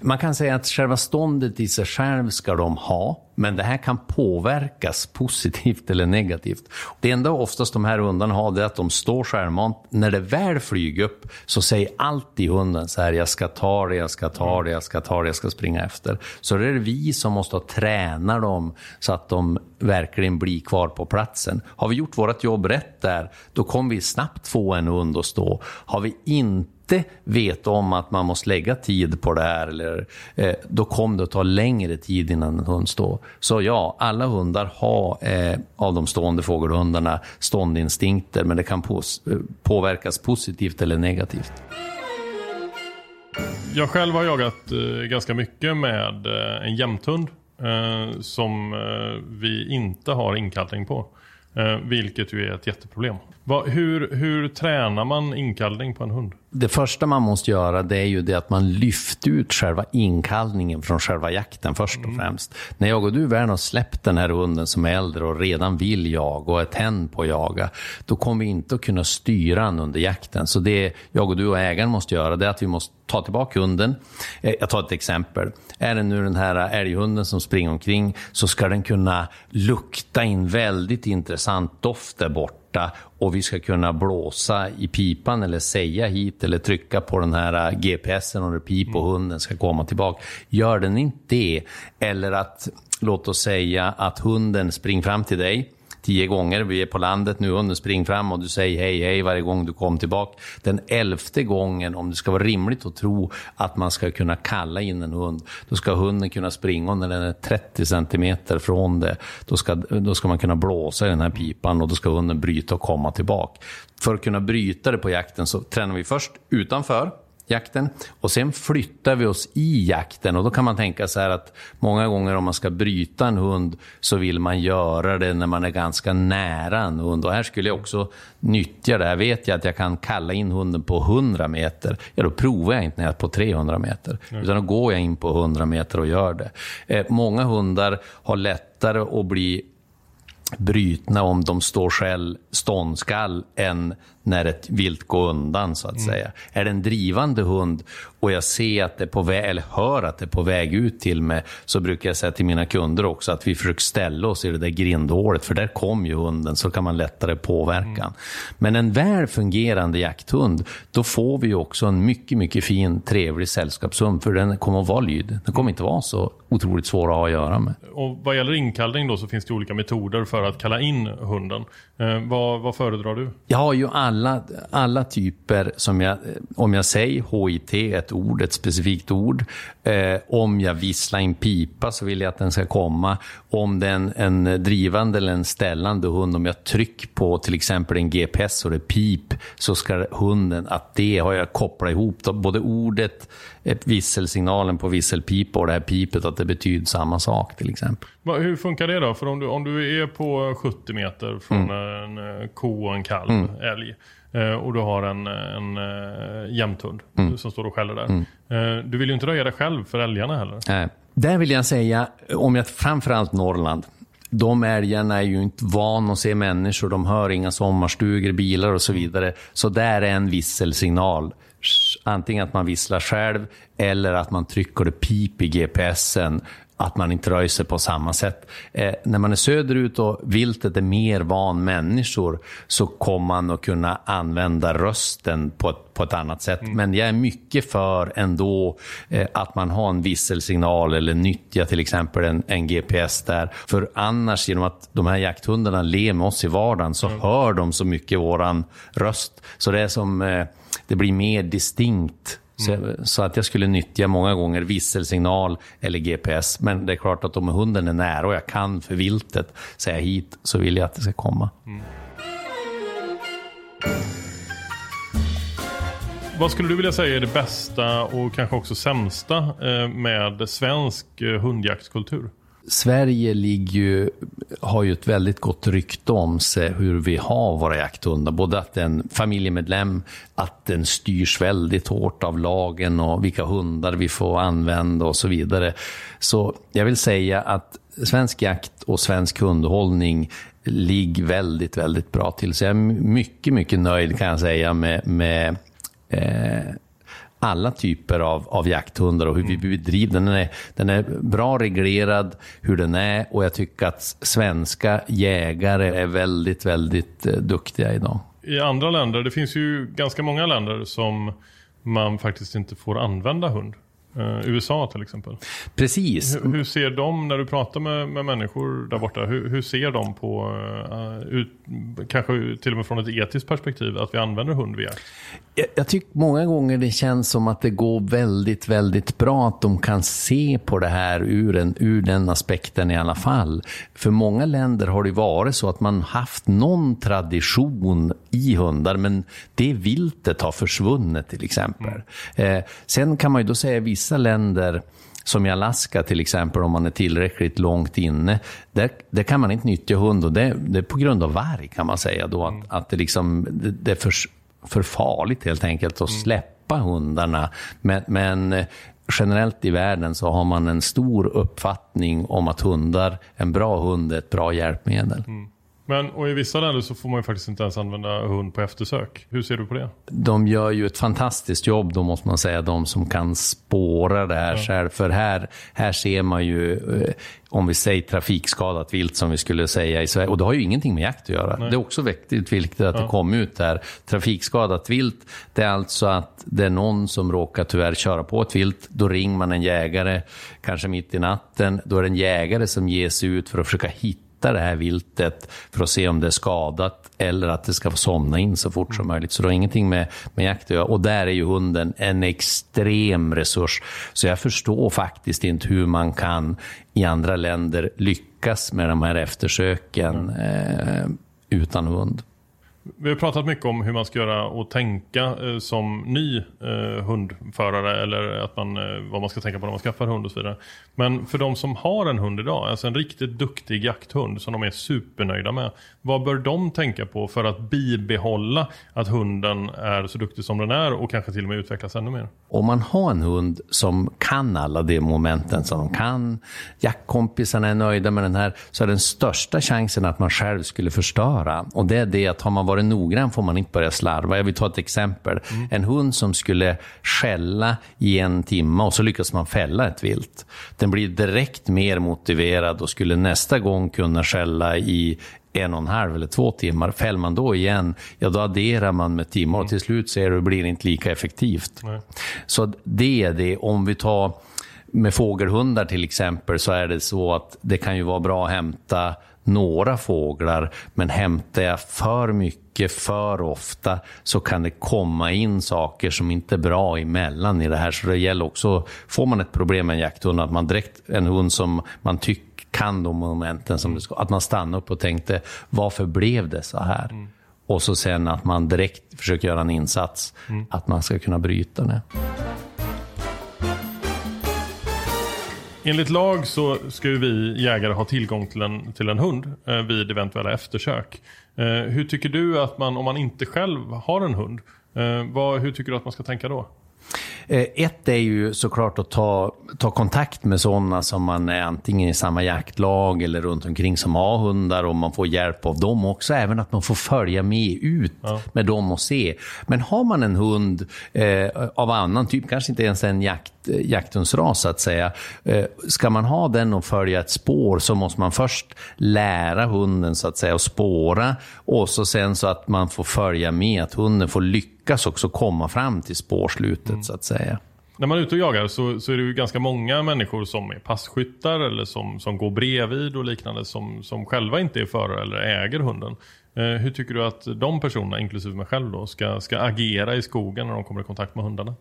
Man kan säga att själva ståndet i sig själv ska de ha, men det här kan påverkas positivt eller negativt. Det enda oftast de här hundarna har det är att de står självmant. När det väl flyger upp så säger alltid hunden så här, jag ska ta det, jag ska ta det, jag ska ta det, jag ska springa efter. Så det är vi som måste träna dem så att de verkligen blir kvar på platsen. Har vi gjort vårt jobb rätt där, då kommer vi snabbt få en hund att stå. Har vi inte vet om att man måste lägga tid på det här, eller, eh, då kommer det att ta längre tid innan en hund står. Så ja, alla hundar har eh, av de stående fågelhundarna ståndinstinkter, men det kan på, eh, påverkas positivt eller negativt. Jag själv har jagat eh, ganska mycket med eh, en jämthund eh, som eh, vi inte har inkallning på vilket ju är ett jätteproblem. Va, hur, hur tränar man inkallning på en hund? Det första man måste göra det är ju det att man lyfter ut själva inkallningen från själva jakten först och mm. främst. När jag och du väl har släppt den här hunden som är äldre och redan vill jaga och är tänd på att jaga, då kommer vi inte att kunna styra den under jakten. Så det jag och du och ägaren måste göra, det är att vi måste ta tillbaka hunden. Eh, jag tar ett exempel. Är det nu den här älghunden som springer omkring så ska den kunna lukta in väldigt intressant doft där bort borta och vi ska kunna blåsa i pipan eller säga hit eller trycka på den här GPSen och det pip och hunden ska komma tillbaka. Gör den inte det, eller att låt oss säga att hunden springer fram till dig tio gånger. Vi är på landet nu, hunden springer fram och du säger hej, hej varje gång du kommer tillbaka. Den elfte gången, om det ska vara rimligt att tro att man ska kunna kalla in en hund, då ska hunden kunna springa och när den är 30 centimeter från det. Då ska, då ska man kunna blåsa i den här pipan och då ska hunden bryta och komma tillbaka. För att kunna bryta det på jakten så tränar vi först utanför, jakten. Och sen flyttar vi oss i jakten och då kan man tänka så här att många gånger om man ska bryta en hund så vill man göra det när man är ganska nära en hund. Och här skulle jag också nyttja det. Här vet jag att jag kan kalla in hunden på 100 meter. Ja, då provar jag inte när jag är på 300 meter. Mm. Utan då går jag in på 100 meter och gör det. Eh, många hundar har lättare att bli brytna om de står själv ståndskall än när ett vilt går undan så att mm. säga. Är det en drivande hund och jag ser att det är på väg, eller hör att det är på väg ut till mig, så brukar jag säga till mina kunder också att vi försöker ställa oss i det där grindhålet, för där kom ju hunden, så kan man lättare påverka. Mm. Men en väl fungerande jakthund, då får vi också en mycket, mycket fin, trevlig sällskapshund, för den kommer att vara lydig. Den kommer inte vara så otroligt svår att ha att göra med. Och vad gäller inkallning då så finns det olika metoder för att kalla in hunden. Eh, vad, vad föredrar du? Jag har ju alla, alla typer som jag, om jag säger HIT, ett ord, ett specifikt ord. Eh, om jag visslar en pipa så vill jag att den ska komma. Om det är en, en drivande eller en ställande hund, om jag trycker på till exempel en GPS och det pip, så ska hunden, att det har jag kopplat ihop. Då, både ordet, visselsignalen på visselpipa och det här pipet, att det betyder samma sak till exempel. Hur funkar det då? För om du, om du är på 70 meter från mm. en eh, ko och en kalv, mm. älg. Eh, och du har en, en uh, jämthund mm. som står och skäller där. Mm. du vill ju inte röja dig själv för älgarna heller. Nej. Där vill jag säga, om jag framförallt Norrland, de älgarna är ju inte vana att se människor, de hör inga sommarstugor, bilar och så vidare. Så där är en visselsignal. Antingen att man visslar själv eller att man trycker det pip i GPSen att man inte rör sig på samma sätt. Eh, när man är söderut och viltet är mer van människor så kommer man att kunna använda rösten på ett, på ett annat sätt. Mm. Men jag är mycket för ändå eh, att man har en visselsignal eller nyttja till exempel en, en, GPS där. För annars, genom att de här jakthundarna lever med oss i vardagen, så mm. hör de så mycket våran röst. Så det är som, eh, det blir mer distinkt så, så, att jag skulle nyttja många gånger visselsignal eller GPS. Men det är klart att om hunden är nära och jag kan för viltet säga hit, så vill jag att det ska komma. Mm. Vad skulle du vilja säga är det bästa och kanske också sämsta eh, med svensk eh, hundjaktskultur? Sverige ligger har ju ett väldigt gott rykte om sig hur vi har våra jakthundar. Både att en familjemedlem, att den styrs väldigt hårt av lagen och vilka hundar vi får använda och så vidare. Så jag vill säga att svensk jakt och svensk hundhållning ligger väldigt, väldigt bra till. Så jag är mycket, mycket nöjd kan jag säga med, med eh, alla typer av, av jakthundar och hur vi mm. bedriver den. Är, den är bra reglerad hur den är och jag tycker att svenska jägare är väldigt, väldigt eh, duktiga idag. I andra länder, det finns ju ganska många länder som man faktiskt inte får använda hund. Uh, USA till exempel. Precis. Hur, hur, ser de, när du pratar med, med människor där borta, hur, hur ser de på, uh, ut, kanske till och med från ett etiskt perspektiv, att vi använder hund vid jakt? Jag, jag tycker många gånger det känns som att det går väldigt, väldigt bra att de kan se på det här ur, en, ur den aspekten i alla fall. För många länder har det varit så att man haft någon tradition i hundar, men det viltet har försvunnit till exempel. Mm. Eh, sen kan man ju då säga vissa länder, som i Alaska till exempel, om man är tillräckligt långt inne, där, där kan man inte nyttja hund. Och det, det är på grund av varg kan man säga då, att, mm. att det, liksom, det, det är för, för farligt helt enkelt att mm. släppa hundarna. Men, men eh, generellt i världen så har man en stor uppfattning om att hundar, en bra hund är ett bra hjälpmedel. Mm. Men och i vissa länder så får man ju faktiskt inte ens använda hund på eftersök. Hur ser du på det? De gör ju ett fantastiskt jobb då måste man säga, de som kan spåra det här ja. själv. För här, här ser man ju, eh, om vi säger trafikskadat vilt som vi skulle säga i Sverige, och det har ju ingenting med jakt att göra. Nej. Det är också viktigt, viktigt att ja. det kommer ut här. Trafikskadat vilt, det är alltså att det är någon som råkar tyvärr köra på ett vilt. Då ringer man en jägare, kanske mitt i natten. Då är det en jägare som ger sig ut för att försöka hitta hitta det här viltet för att se om det är skadat eller att det ska få somna in så fort som möjligt. Så det har ingenting med, med jakt att göra. Och där är ju hunden en extrem resurs. Så jag förstår faktiskt inte hur man kan i andra länder lyckas med de här eftersöken eh, utan hund. Vi har pratat mycket om hur man ska göra och tänka eh, som ny eh, hundförare eller att man, eh, vad man ska tänka på när man skaffar hund och så vidare. Men för de som har en hund idag, alltså en riktigt duktig jakthund som de är supernöjda med. Vad bör de tänka på för att bibehålla att hunden är så duktig som den är och kanske till och med utvecklas ännu mer? Om man har en hund som kan alla de momenten som de kan, jaktkompisarna är nöjda med den här, så är den största chansen att man själv skulle förstöra. Och det är det att har man varit noggrann får man inte börja slarva. Jag vill ta ett exempel. Mm. En hund som skulle skälla i en timme och så lyckas man fälla ett vilt. Den blir direkt mer motiverad och skulle nästa gång kunna skälla i en och en halv eller två timmar. Fäller man då igen, ja då adderar man med timmar och till slut ser du det blir inte lika effektivt. Nej. Så det är det. Om vi tar med fågelhundar till exempel så är det så att det kan ju vara bra att hämta några fåglar, men hämtar jag för mycket för ofta så kan det komma in saker som inte är bra emellan i det här. Så det gäller också, får man ett problem med en jakthund, att man direkt, en hund som man tycker kan de momenten som det ska, att man stannar upp och tänkte, varför blev det så här? Mm. Och så sen att man direkt försöker göra en insats, mm. att man ska kunna bryta det. Enligt lag så ska ju vi jägare ha tillgång till en, till en hund eh, vid eventuella eftersök. Eh, hur tycker du att man, om man inte själv har en hund, eh, vad, hur tycker du att man ska tänka då? Eh, ett är ju såklart att ta, ta kontakt med sådana som man är antingen i samma jaktlag eller runt omkring som har hundar och man får hjälp av dem också. Även att man får följa med ut ja. med dem och se. Men har man en hund eh, av annan typ, kanske inte ens en jakt, jakthundsras så att säga. Eh, ska man ha den och följa ett spår så måste man först lära hunden så att säga att spåra och så sen så att man får följa med, att hunden får lyckas också komma fram till spårslutet mm. så att säga. När man är ute och jagar så, så är det ju ganska många människor som är passkyttar eller som, som går bredvid och liknande som, som själva inte är förare eller äger hunden. Eh, hur tycker du att de personerna, inklusive mig själv då, ska, ska agera i skogen när de kommer i kontakt med hundarna?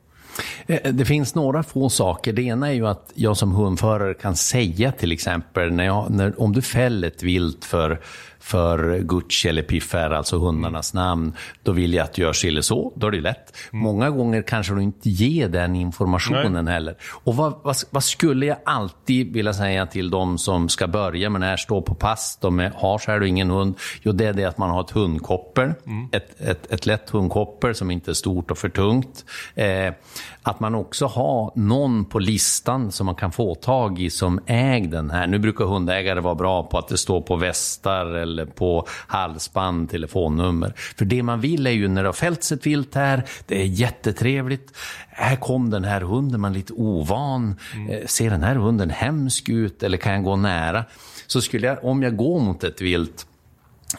Eh, det finns några få saker. Det ena är ju att jag som hundförare kan säga till exempel, när jag, när, om du fäller ett vilt för för Gucci eller Piffer, alltså hundarnas namn, då vill jag att du gör si eller så. Då är det lätt. Mm. Många gånger kanske du inte ger den informationen Nej. heller. Och vad, vad, vad, skulle jag alltid vilja säga till de som ska börja med det här, stå på pass, de är, har själv ingen hund. Jo, det är det att man har ett hundkoppel, mm. ett, ett, ett lätt hundkoppel som inte är stort och för tungt. Eh, att man också har någon på listan som man kan få tag i som äger den här. Nu brukar hundägare vara bra på att det står på västar eller på halsband, telefonnummer. För det man vill är ju när det har fällts ett vilt här, det är jättetrevligt. Här kom den här hunden, man är lite ovan. Mm. Eh, ser den här hunden hemsk ut eller kan jag gå nära? Så skulle jag, om jag går mot ett vilt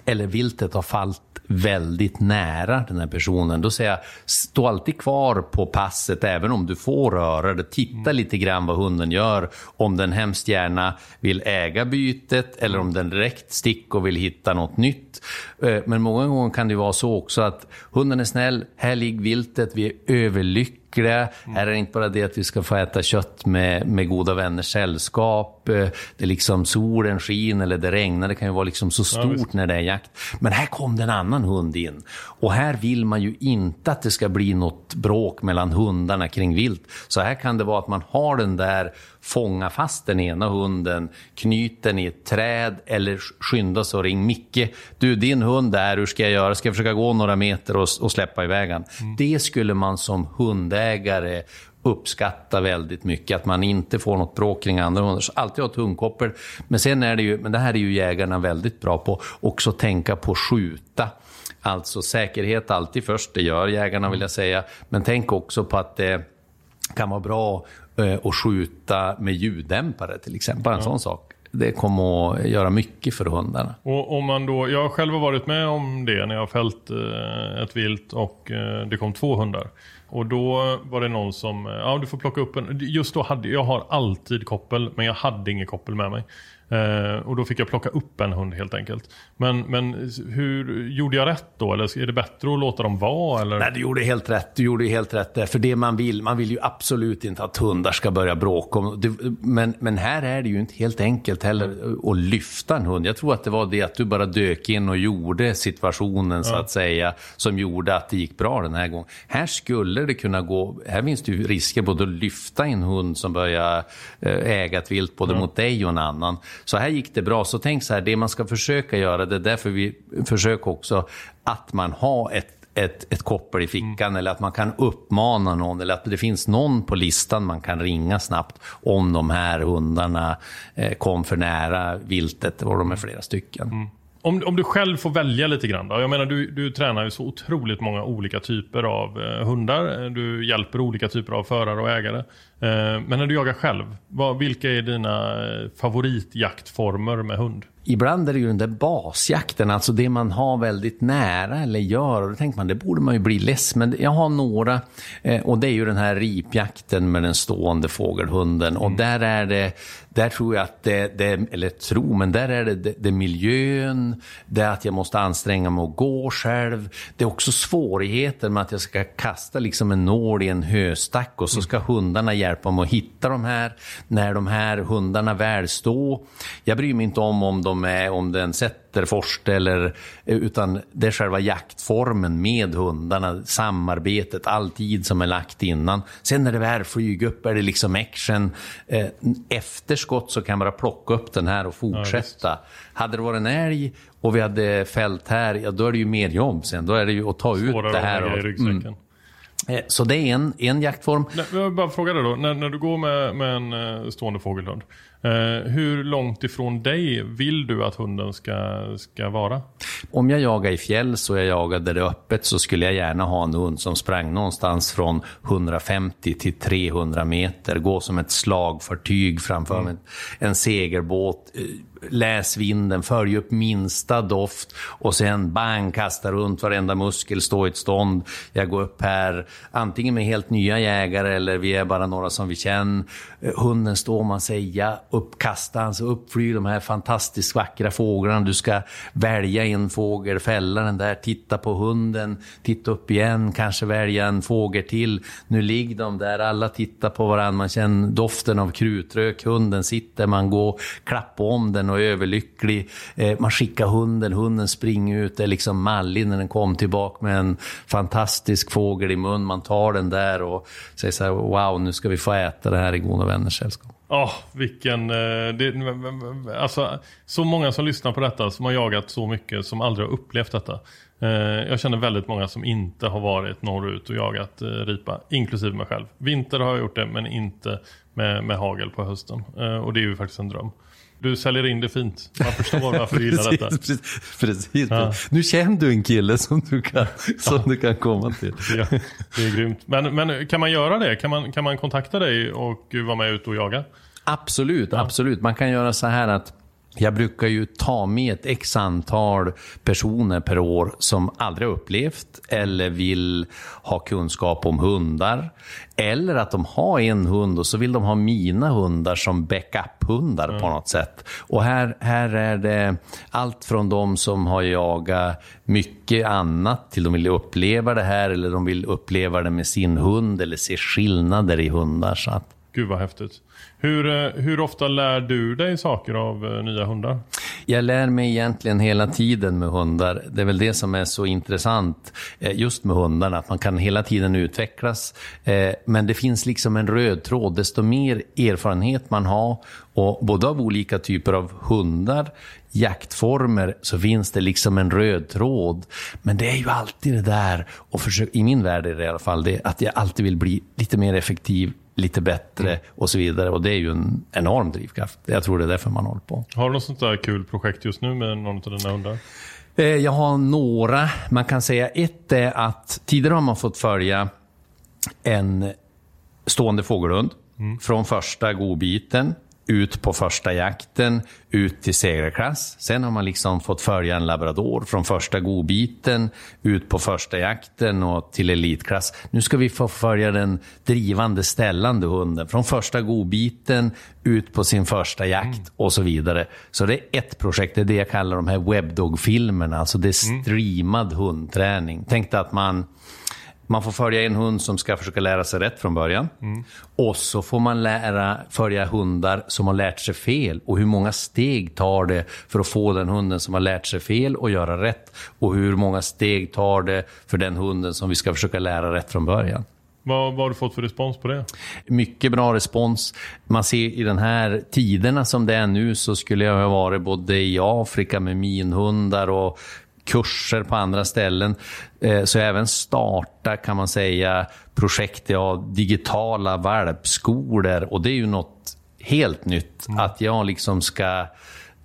eller viltet har fallit väldigt nära den här personen, då säger jag stå alltid kvar på passet även om du får röra dig. Titta lite grann vad hunden gör, om den hemskt gärna vill äga bytet eller om den direkt sticker och vill hitta något nytt. Eh, men många gånger kan det vara så också att hunden är snäll, här ligger viltet, vi är överlyckliga lyckliga. Mm. Är det inte bara det att vi ska få äta kött med, med goda vänners sällskap. Det är liksom solen skiner eller det regnar. Det kan ju vara liksom så stort ja, när det är jakt. Men här kom det en annan hund in. Och här vill man ju inte att det ska bli något bråk mellan hundarna kring vilt. Så här kan det vara att man har den där fånga fast den ena hunden, knyt den i ett träd eller skynda sig och ring Micke. Du, din hund där, hur ska jag göra? Ska jag försöka gå några meter och, och släppa iväg den? Mm. Det skulle man som hundägare uppskatta väldigt mycket, att man inte får något bråk kring andra hundar. Så alltid ha ett hundkoppel. Men sen är det ju, men det här är ju jägarna väldigt bra på, också tänka på skjuta. Alltså säkerhet alltid först, det gör jägarna vill jag säga. Men tänk också på att det kan vara bra och skjuta med ljuddämpare till exempel. Bara en ja. sån sak. Det kommer att göra mycket för hundarna. Och om man då, jag har själv varit med om det när jag har fällt eh, ett vilt och eh, det kom två hundar. Och då var det någon som, ja du får plocka upp en. Just då hade jag har alltid koppel men jag hade inget koppel med mig. Eh, och då fick jag plocka upp en hund helt enkelt. Men, men hur, gjorde jag rätt då? Eller är det bättre att låta dem vara? Eller? Nej, du gjorde helt rätt. Du gjorde helt rätt där. För det man vill, man vill ju absolut inte att hundar ska börja bråka. Men, men här är det ju inte helt enkelt heller att lyfta en hund. Jag tror att det var det att du bara dök in och gjorde situationen ja. så att säga, som gjorde att det gick bra den här gången. Här skulle det kunna gå, här finns det ju risker både att lyfta en hund som börjar eh, äga ett vilt både ja. mot dig och en annan. Så här gick det bra. Så tänk så här, det man ska försöka göra, det är därför vi försöker också att man har ett ett, ett koppel i fickan mm. eller att man kan uppmana någon eller att det finns någon på listan man kan ringa snabbt om de här hundarna eh, kom för nära viltet och de är flera stycken. Mm. Om, om du själv får välja lite grann då? Jag menar du, du tränar ju så otroligt många olika typer av eh, hundar. Du hjälper olika typer av förare och ägare. Eh, men när du jagar själv, vad, vilka är dina eh, favoritjaktformer med hund? Ibland är det ju den där basjakten, alltså det man har väldigt nära eller gör. Och då tänker man, det borde man ju bli less. Men jag har några, eh, och det är ju den här ripjakten med den stående fågelhunden. Och mm. där är det, där tror jag att det, det eller tro, men där är det, det, det miljön, det är att jag måste anstränga mig att gå själv. Det är också svårigheten med att jag ska kasta liksom en nål i en höstack och så mm. ska hundarna hjälpa mig att hitta de här. När de här hundarna väl står, jag bryr mig inte om om de med om den sätter forste eller utan det är själva jaktformen med hundarna, samarbetet, all tid som är lagt innan. Sen när det väl flyger upp är det liksom action. Eh, efterskott så kan man bara plocka upp den här och fortsätta. Ja, hade det varit en älg och vi hade fällt här, ja då är det ju mer jobb sen. Då är det ju att ta Svårare ut det här. Och, mm. Eh, Så det är en, en jaktform. Nej, Jag bara fråga dig då, när, när du går med, med en eh, stående fågelhund. Eh, hur långt ifrån dig vill du att hunden ska, ska vara? Om jag jagar i fjäll så jag jagar där det är öppet så skulle jag gärna ha en hund som sprang någonstans från 150 till 300 meter. Gå som ett slagfartyg framför mig. En segelbåt. eh, Läs vinden, följ upp minsta doft och sen bang, kasta runt varenda muskel, stå i ett stånd. Jag går upp här, antingen med helt nya jägare eller vi är bara några som vi känner. Eh, Hunden står, man säger ja, uppkastans han, så de här fantastiskt vackra fåglarna. Du ska välja en fågel, fälla den där, titta på hunden, titta upp igen, kanske välja en fågel till. Nu ligger de där, alla tittar på varandra, man känner doften av krutrök, hunden sitter, man går, klappar om den och är överlycklig. Eh, man skickar hunden, hunden springer ut, är liksom mallig när den kom tillbaka med en fantastisk fågel i mun. Man tar den där och säger så här, wow, nu ska vi få äta det här i goda vänners sällskap. Ja, vilken... Eh, det, alltså, så många som lyssnar på detta, som har jagat så mycket, som aldrig har upplevt detta. Eh, jag känner väldigt många som inte har varit norrut och jagat eh, ripa, inklusive mig själv. Vinter har jag gjort det, men inte med, med hagel på hösten. Och det är ju faktiskt en dröm. Du säljer in det fint. Man förstår varför du gillar detta. precis, precis. Ja. Nu känner du en kille som du kan, som du kan komma till. Ja, det är grymt. Men, men kan man göra det? Kan man, kan man kontakta dig och vara med ute och jaga? Absolut, absolut. Man kan göra så här att jag brukar ju ta med ett x antal personer per år som aldrig har upplevt eller vill ha kunskap om hundar. Eller att de har en hund och så vill de ha mina hundar som backup-hundar på något sätt. Och här, här är det allt från de som har jagat mycket annat till de vill uppleva det här eller de vill uppleva det med sin hund eller se skillnader i hundar. Så att, Gud vad häftigt. Hur, eh, hur ofta lär du dig saker av eh, nya hundar? Jag lär mig egentligen hela tiden med hundar. Det är väl det som är så intressant eh, just med hundarna, att man kan hela tiden utvecklas. Men det finns liksom en röd tråd. Desto mer erfarenhet man har, och både av olika typer av hundar, jaktformer, så finns det liksom en röd tråd. Men det är ju alltid det där, och försök, i min värld är det i alla fall det, att jag alltid vill bli lite mer effektiv, lite bättre och så vidare. Och det är ju en enorm drivkraft. Jag tror det är därför man håller på. Har du något sånt där kul projekt just nu med någon av dina hundar? Eh, Jag har några. Man kan säga ett är att tidigare har man fått följa en stående fågelhund från första godbiten ut på första jakten, ut till segerklass. Sen har man liksom fått följa en labrador från första godbiten, ut på första jakten och till elitklass. Nu ska vi få följa den drivande, ställande hunden från första godbiten, ut på sin första jakt och så vidare. Så det är ett projekt, det är det jag kallar de här webdog-filmerna, alltså det är streamad hundträning. Tänk dig att man man får följa en hund som ska försöka lära sig rätt från början. Och så får man lära, följa hundar som har lärt sig fel. Och hur många steg tar det för att få den hunden som har lärt sig fel att göra rätt? Och hur många steg tar det för den hunden som vi ska försöka lära rätt från början? Vad, vad har du fått för respons på det? Mycket bra respons. Man ser i den här tiderna som det är nu så skulle jag ha varit både i Afrika med minhundar och kurser på andra ställen. Eh, Så även starta kan man säga projekt av digitala valpskolor och det är ju något helt nytt. Att jag liksom ska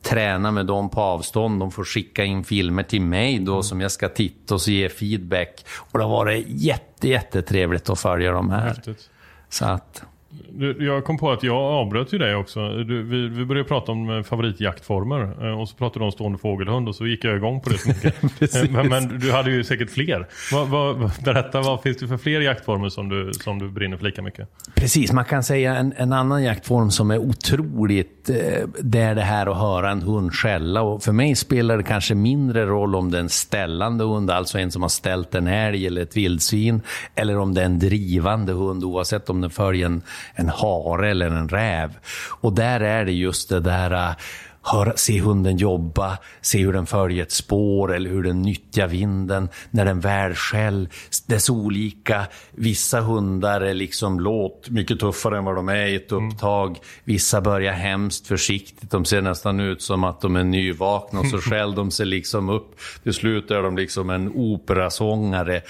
träna med dem på avstånd. De får skicka in filmer till mig då som jag ska titta och så ge feedback. Och det har varit jätte, jättetrevligt att följa de här. Häftigt. Så att, Du, jag kom på att jag avbröt ju dig också. Du, vi, vi började prata om eh, favoritjaktformer eh, och så pratade du om stående fågelhund och så gick jag igång på det så mycket. [LAUGHS] Eh, men, men du hade ju säkert fler. Vad, vad, berätta, vad finns det för fler jaktformer som du, som du brinner för lika mycket? Precis, man kan säga en, en annan jaktform som är otroligt, det är det här att höra en hund skälla. Och för mig spelar det kanske mindre roll om det är en ställande hund, alltså en som har ställt en älg eller ett vildsvin, eller om det är en drivande hund, oavsett om den följer en, en hare eller en räv. Och där är det just det där eh, höra, se hunden jobba, se hur den följer ett spår eller hur den nyttjar vinden när den väl skäll. Dess olika, vissa hundar är liksom låt, mycket tuffare än vad de är i ett upptag. Vissa börjar hemskt försiktigt, de ser nästan ut som att de är nyvakna och så [LAUGHS] skäll de sig liksom upp. Till slut är de liksom en operasångare.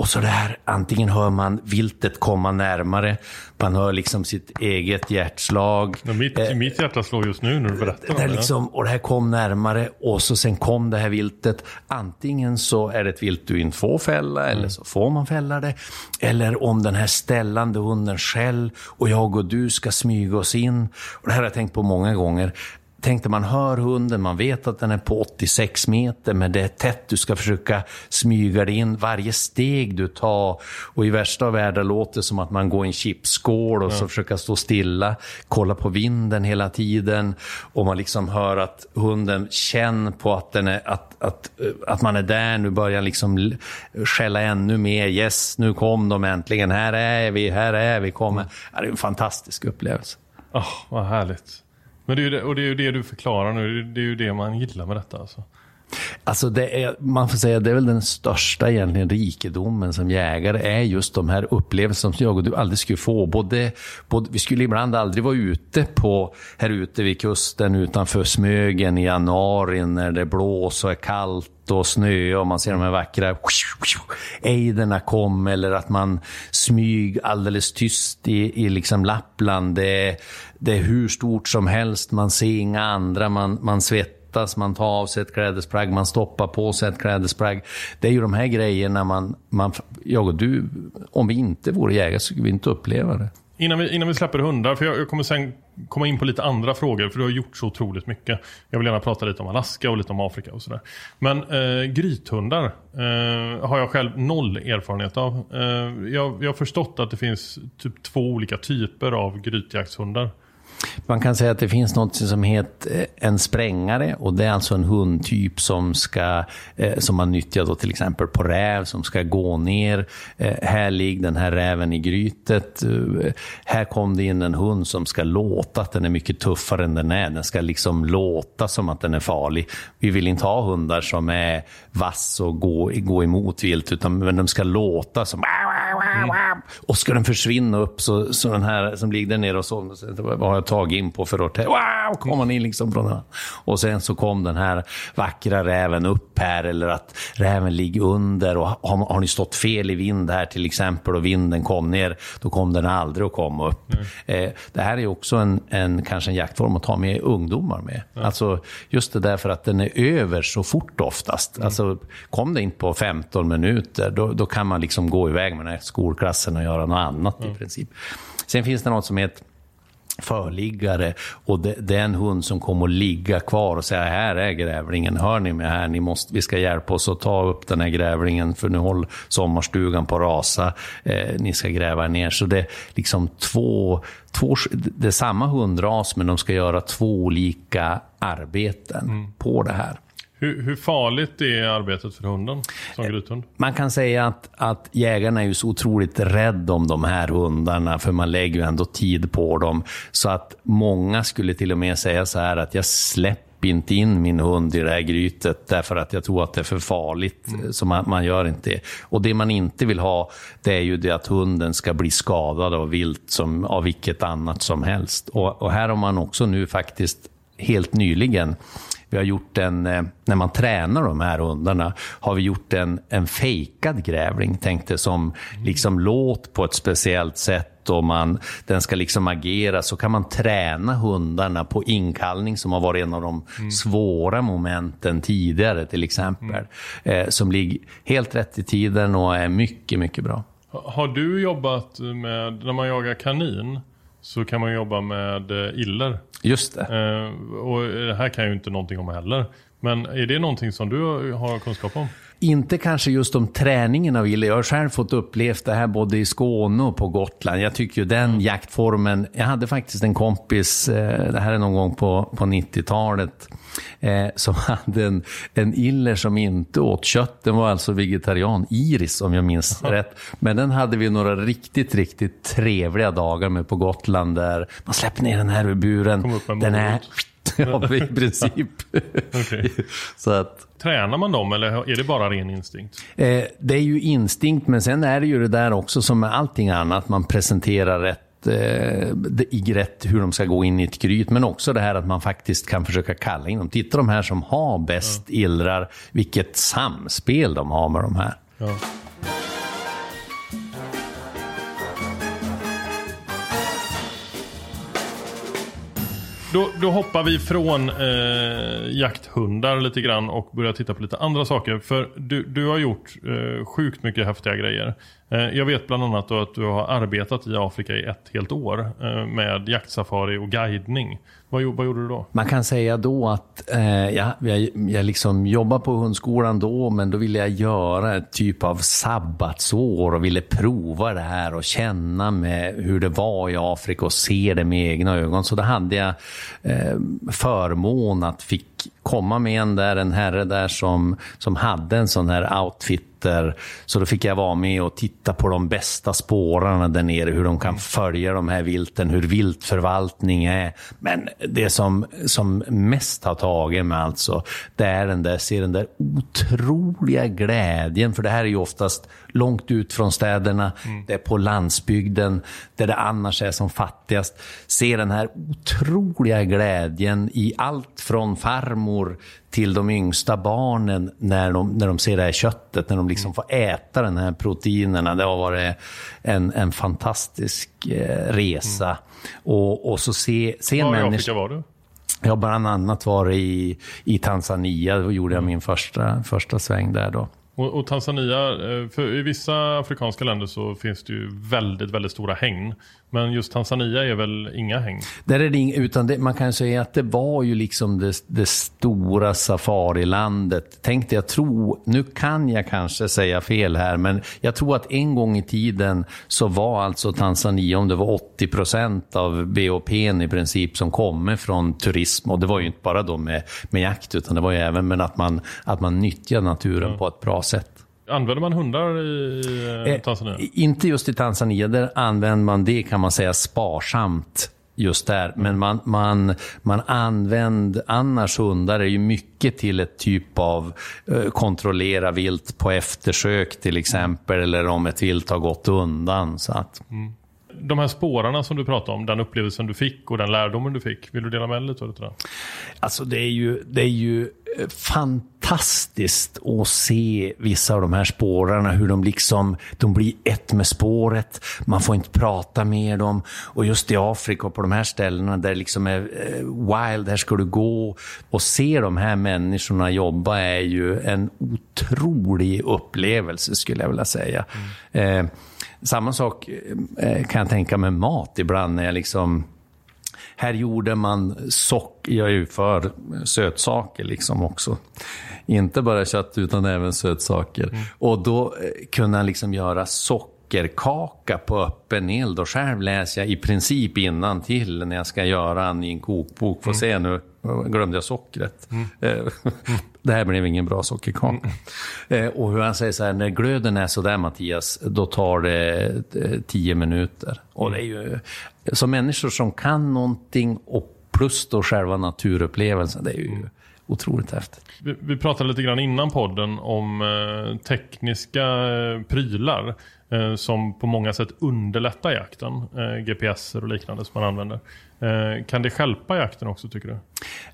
Och så det här, antingen hör man viltet komma närmare, man hör liksom sitt eget hjärtslag. Men mitt, Eh, mitt hjärta slår just nu när du berättar det liksom, och det här kom närmare och så sen kom det här viltet. Antingen så är det ett vilt du inte får fälla eller så får man fälla det. Eller om den här ställande hunden skäll och jag och du ska smyga oss in. Och det här har jag tänkt på många gånger. Tänkte man hör hunden, man vet att den är på 86 meter, men det är tätt, du ska försöka smyga dig in. Varje steg du tar, och i värsta av världar låter det som att man går i en chipsskål och så försöka stå stilla, kolla på vinden hela tiden. Och man liksom hör att hunden känner på att, den är, att, att, eh, att man är där, nu börjar liksom skälla ännu mer. Yes, nu kom de äntligen, här är vi, här är vi, kommer. Ja, det är en fantastisk upplevelse. Ah, vad härligt. Men det är ju det, och det är ju det du förklarar nu. Det är ju det man gillar med detta. Alltså. Alltså det är, man får säga det är väl den största egentligen rikedomen som jägare, är just de här upplevelserna som jag och du aldrig skulle få. Både, både, vi skulle ibland aldrig vara ute på, här ute vid kusten utanför Smögen i januari när det blåser och är kallt och snö och man ser de här vackra ejderna kom eller att man smyg alldeles tyst i, i liksom Lappland. Det är, det är hur stort som helst, man ser inga andra, man, man svettas man tar av sig ett klädesplagg, man stoppar på sig ett klädesplagg. Det är ju de här grejerna man, man... Jag och du, om vi inte vore jägare så skulle vi inte uppleva det. Innan vi, innan vi släpper hundar, för jag, jag kommer sen komma in på lite andra frågor, för du har gjort så otroligt mycket. Jag vill gärna prata lite om Alaska och lite om Afrika och sådär. Men eh, grythundar eh, har jag själv noll erfarenhet av. Eh, jag, jag har förstått att det finns typ två olika typer av grytjaktshundar. Man kan säga att det finns något som heter eh, en sprängare och det är alltså en hundtyp som, ska, eh, som man nyttjar då till exempel på räv som ska gå ner. Eh, här ligger den här räven i grytet. Här kom det in en hund som ska låta att den är mycket tuffare än den är. Den ska liksom låta som att den är farlig. Vi vill inte ha hundar som är vass och gå, gå emot vilt utan men de ska låta som och ska den försvinna upp så, så den här som ligger där nere och så, vad har jag tagit in på för att wow, kom han in liksom från den. Och sen så kom den här vackra räven upp här eller att räven ligger under och har, har ni stått fel i vind här till exempel och vinden kom ner, då kom den aldrig att komma upp. Eh, det här är också en, en, kanske en jaktform att ta med ungdomar med. Alltså just det där för att den är över så fort oftast. Alltså kom det inte på 15 minuter, då, då kan man liksom gå iväg med den här skolklassen och göra något annat i princip. Sen finns det något som heter förliggare och det, är en hund som kommer att ligga kvar och säga här är grävlingen, hör ni mig här, ni måste, vi ska hjälpa oss att ta upp den här grävlingen för nu håller sommarstugan på att rasa, eh, ni ska gräva ner. Så det är liksom två, två, det är samma hundras men de ska göra två olika arbeten på det här. Hur, hur, farligt är arbetet för hunden som grythund? Man kan säga att, att jägarna är ju så otroligt rädda om de här hundarna, för man lägger ju ändå tid på dem. Så att många skulle till och med säga så här att jag släpper inte in min hund i det här grytet därför att jag tror att det är för farligt. Mm. Så man, man, gör inte det. Och det man inte vill ha, det är ju det att hunden ska bli skadad av vilt som av vilket annat som helst. Och, och här har man också nu faktiskt helt nyligen vi har gjort en, när man tränar de här hundarna, har vi gjort en, en fejkad grävling, tänkte som liksom låt på ett speciellt sätt och man, den ska liksom agera, så kan man träna hundarna på inkallning som har varit en av de mm. svåra momenten tidigare till exempel. Mm. Eh, som ligger helt rätt i tiden och är mycket, mycket bra. Har du jobbat med, när man jagar kanin, så kan man jobba med iller. Just det. Eh, och det här kan jag ju inte någonting om heller. Men är det någonting som du har kunskap om? Inte kanske just om träningen av iller. Jag har själv fått uppleva det här både i Skåne och på Gotland. Jag tycker ju den jaktformen... Jag hade faktiskt en kompis, eh, det här är någon gång på, på 90-talet, eh, som [LAUGHS] hade en, en iller som inte åt kött. Den var alltså vegetarian, Iris om jag minns [LAUGHS] rätt. Men den hade vi några riktigt, riktigt trevliga dagar med på Gotland där man släpper ner den här ur buren. Den är, [LAUGHS] ja, i princip. okay. [LAUGHS] Så att, Tränar man dem eller är det bara ren instinkt? Eh, det är ju instinkt, men sen är det ju det där också som med allting annat. Man presenterar rätt eh, i rätt hur de ska gå in i ett gryt, men också det här att man faktiskt kan försöka kalla in dem. Titta de här som har bäst ja. illrar, vilket samspel de har med de här. Ja. Då, då hoppar vi från eh, jakthundar lite grann och börjar titta på lite andra saker. För du, du har gjort eh, sjukt mycket häftiga grejer. Eh, jag vet bland annat att du har arbetat i Afrika i ett helt år eh, med jaktsafari och guidning. Vad, vad, gjorde du då? Man kan säga då att eh, ja, jag, jag liksom jobbade på hundskolan då, men då ville jag göra ett typ av sabbatsår och ville prova det här och känna med hur det var i Afrika och se det med egna ögon. Så då hade jag eh, förmån att fick komma med en där, en herre där som, som hade en sån här outfit så då fick jag vara med och titta på de bästa spårarna där nere, hur de kan följa de här vilten, hur viltförvaltning är. Men det som, som mest har tagit mig alltså, det är den där, se den där otroliga glädjen, för det här är ju oftast långt ut från städerna, mm. det är på landsbygden, där det annars är som fattigast. Se den här otroliga glädjen i allt från farmor till de yngsta barnen när de, när de ser det här köttet, när de liksom får äta den här proteinerna. Det har varit en, en fantastisk eh, resa. Mm. Och, och så se, se Var i Afrika var du? Jag har bland annat varit i, i Tanzania, då gjorde jag min första, första sväng där då. Och, och, Tanzania, eh, för i vissa afrikanska länder så finns det ju väldigt, väldigt stora hägn. Men just Tanzania är väl inga häng? Där är det inga, utan det, man kan säga att det var ju liksom det, det stora safarilandet. Tänkte jag tro, nu kan jag kanske säga fel här, men jag tror att en gång i tiden så var alltså Tanzania, om det var 80 procent av BOP i princip som kommer från turism. Och det var ju inte bara då med, med jakt, utan det var ju även med att man, att man nyttjar naturen mm. på ett bra sätt. Använder man hundar i eh, Tanzania? Eh, inte just i Tanzania. Där använder man det kan man säga sparsamt just där. Men man, man, man använder, annars hundar är ju mycket till ett typ av eh, kontrollera vilt på eftersök till exempel, eller om ett vilt har gått undan. Så att. Mm. De här spårarna som du pratade om, den upplevelsen du fick och den lärdomen du fick, vill du dela med dig lite av det? Alltså det är ju, det är ju fantastiskt att se vissa av de här spårarna, hur de liksom, de blir ett med spåret, man får inte prata med dem. Och just i Afrika, på de här ställena där det liksom är eh, wild, här ska du gå. Och se de här människorna jobba är ju en otrolig upplevelse, skulle jag vilja säga. Mm. Eh, samma sak eh, kan jag tänka med mat ibland, när jag liksom här gjorde man socker, jag är ju för sötsaker liksom också. Inte bara kött utan även sötsaker. Mm. Och då eh, kunde han liksom göra sockerkaka på öppen eld. Och själv läser jag i princip innan till när jag ska göra en i en kokbok. Får mm. se nu, glömde jag sockret. Mm. [LAUGHS] Det här blev ingen bra sockerkaka. Mm. Och hur han säger så här, när glöden är sådär Mattias, då tar det eh, tio minuter. Och det är ju, så människor som kan någonting och plus då själva naturupplevelsen, det är ju otroligt häftigt. Vi, vi, pratade lite grann innan podden om eh, tekniska eh, prylar Eh, som på många sätt underlättar jakten. Eh, GPS och liknande som man använder. Eh, kan det skälpa jakten också tycker du?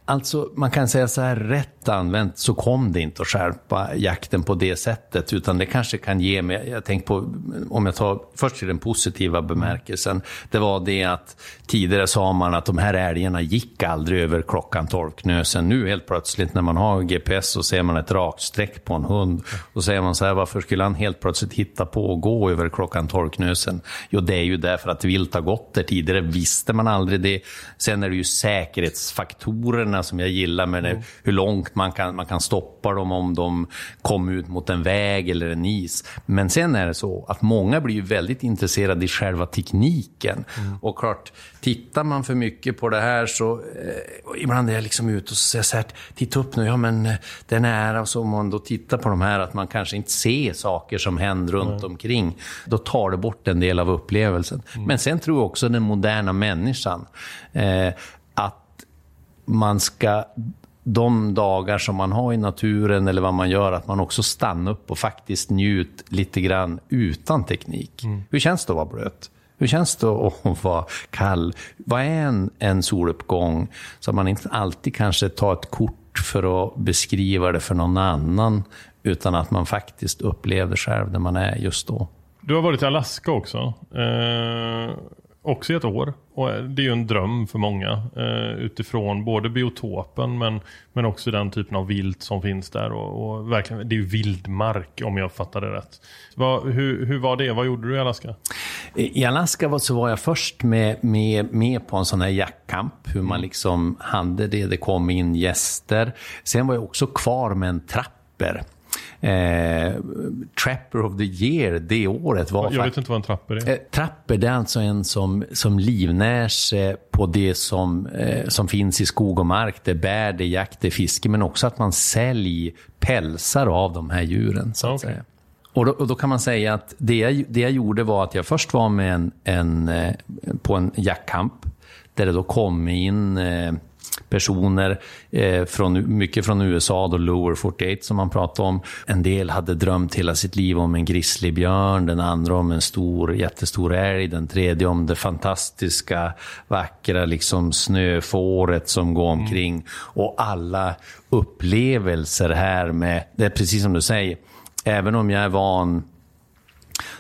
Alltså man kan säga så här, rätt använt så kom det inte att skärpa jakten på det sättet. Utan det kanske kan ge mig, jag tänker på, om jag tar först till den positiva bemärkelsen. Det var det att tidigare sa man att de här älgarna gick aldrig över klockan 12 knösen. Nu helt plötsligt när man har GPS så ser man ett rakt streck på en hund. Och säger man så här, varför skulle han helt plötsligt hitta på att gå över klockan 12 knösen? Jo, det är ju därför att vilt har gått där tidigare. Visste man aldrig det Sen är det ju säkerhetsfaktorer säkerhetsfaktorerna som jag gillar med mm. hur långt man kan, man kan stoppa dem om de kommer ut mot en väg eller en is. Men sen är det så att många blir ju väldigt intresserade i själva tekniken. Mm. Och klart, tittar man för mycket på det här så eh, ibland är jag liksom ute och säger så här, titta upp nu, ja men eh, den är nära. Och så om man då tittar på de här, att man kanske inte ser saker som händer runt mm. omkring, då tar det bort en del av upplevelsen. Mm. Men sen tror jag också den moderna människan, eh, man ska de dagar som man har i naturen eller vad man gör, att man också stannar upp och faktiskt njut lite grann utan teknik. Mm. Hur känns det att vara blöt? Hur känns det att [LAUGHS] vara kall? Vad är en, en soluppgång? Så att man inte alltid kanske tar ett kort för att beskriva det för någon annan, utan att man faktiskt upplever själv där man är just då. Du har varit i Alaska också. Eh, också i ett år. Och eh, det är ju en dröm för många eh, utifrån både biotopen men, men också den typen av vilt som finns där. Och, och verkligen, det är ju vildmark om jag fattar det rätt. Va, hur, hur var det? Vad gjorde du i Alaska? I Alaska var, så var jag först med, med, med på en sån här jaktkamp. Hur man liksom hade det. Det kom in gäster. Sen var jag också kvar med en trapper. Eh, Trapper of the year det året var... Jag vet inte vad en trapper är. Eh, trapper, det är alltså en som, som livnär sig på det som, eh, som finns i skog och mark. Det är bär, det är jakt, det är fiske, men också att man säljer pälsar av de här djuren. Så Okay. Och då, och då kan man säga att det jag, det jag gjorde var att jag först var med en, en, eh, på en jaktkamp, där det då kom in eh, personer, eh, från, mycket från USA, då Lower 48 som man pratade om. En del hade drömt hela sitt liv om en grizzlybjörn, den andra om en stor, jättestor älg, den tredje om det fantastiska, vackra liksom snöfåret som går omkring. Och alla upplevelser här med, det är precis som du säger, även om jag är van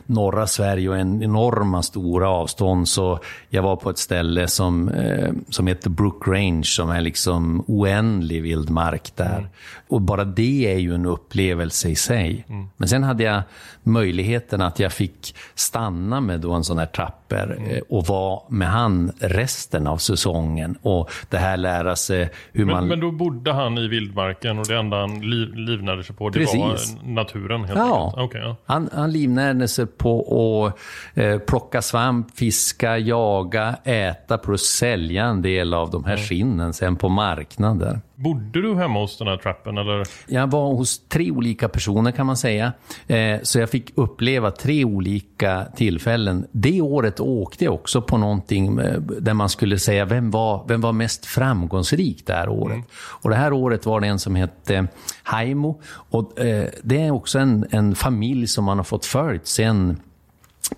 norra Sverige och en enorma stora avstånd. Så jag var på ett ställe som, eh, som heter Brook Range som är liksom oändlig vildmark där. Och bara det är ju en upplevelse i sig. Men sen hade jag möjligheten att jag fick stanna med då en sån här trapper eh, och vara med han resten av säsongen. Och det här lära sig hur man... Men, men då bodde han i vildmarken och det enda han liv, livnärde sig på det Precis. var naturen helt Ja. enkelt? Okej, ja. Han, han livnärde sig på att eh, plocka svamp, fiska, jaga, äta plus sälja en del av de här skinnen sen på marknader. Bodde du hemma hos den här trappen eller? Jag var hos tre olika personer kan man säga. Eh, så jag fick uppleva tre olika tillfällen. Det året åkte jag också på någonting eh, där man skulle säga vem var, vem var mest framgångsrik det här året. Och det här året var det en som hette Haimo. Och, eh, det är också en, en familj som man har fått följt sen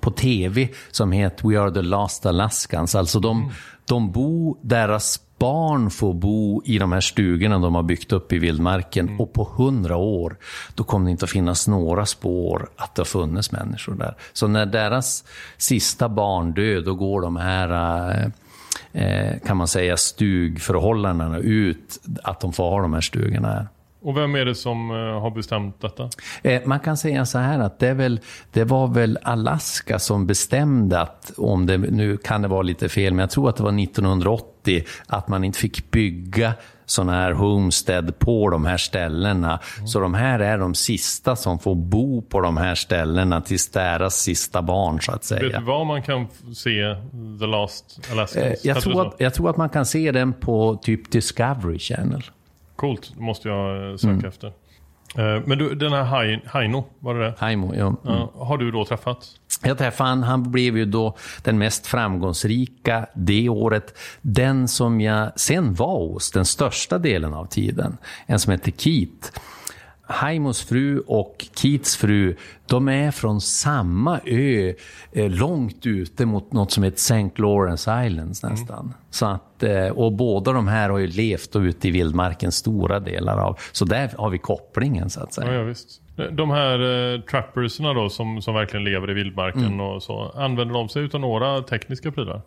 på tv som heter We are the last Alaskans. Alltså de, de bor, deras barn får bo i de här stugorna de har byggt upp i vildmarken. Och på hundra år, då kommer det inte att finnas några spår att det har funnits människor där. Så när deras sista barn dör, då går de här eh, eh, kan man säga stugförhållandena ut att de får ha de här stugorna här. Och vem är det som eh, har bestämt detta? Eh, Man kan säga så här att det, väl, det var väl Alaska som bestämde att, om det, nu kan det vara lite fel, men jag tror att det var 1980, att man inte fick bygga sådana här homestead på de här ställena. Så de här är de sista som får bo på de här ställena tills deras sista barn, så att Vet du säga. var man kan se The Last Alaskans? Eh, Jag tror, att, jag tror att man kan se den på typ Discovery Channel. Coolt, det måste jag eh, söka Mm. efter. Eh, Men du, den här Hai- Haino, var det det? Haimo, ja. Mm. Har du då träffat? Jag träffade han, han blev ju då den mest framgångsrika det året. Den som jag sen var hos den största delen av tiden. En som heter Keith. Haimos fru och Keats fru, de är från samma ö, eh, långt ute mot något som heter St. Lawrence Islands nästan. Så att, eh, och båda de här har ju levt ute i vildmarken stora delar av. Så där har vi kopplingen så att säga. Ja, ja, visst. De här eh, trappersna då som, som verkligen lever i vildmarken Mm. och så. Använder de sig av några tekniska prylar?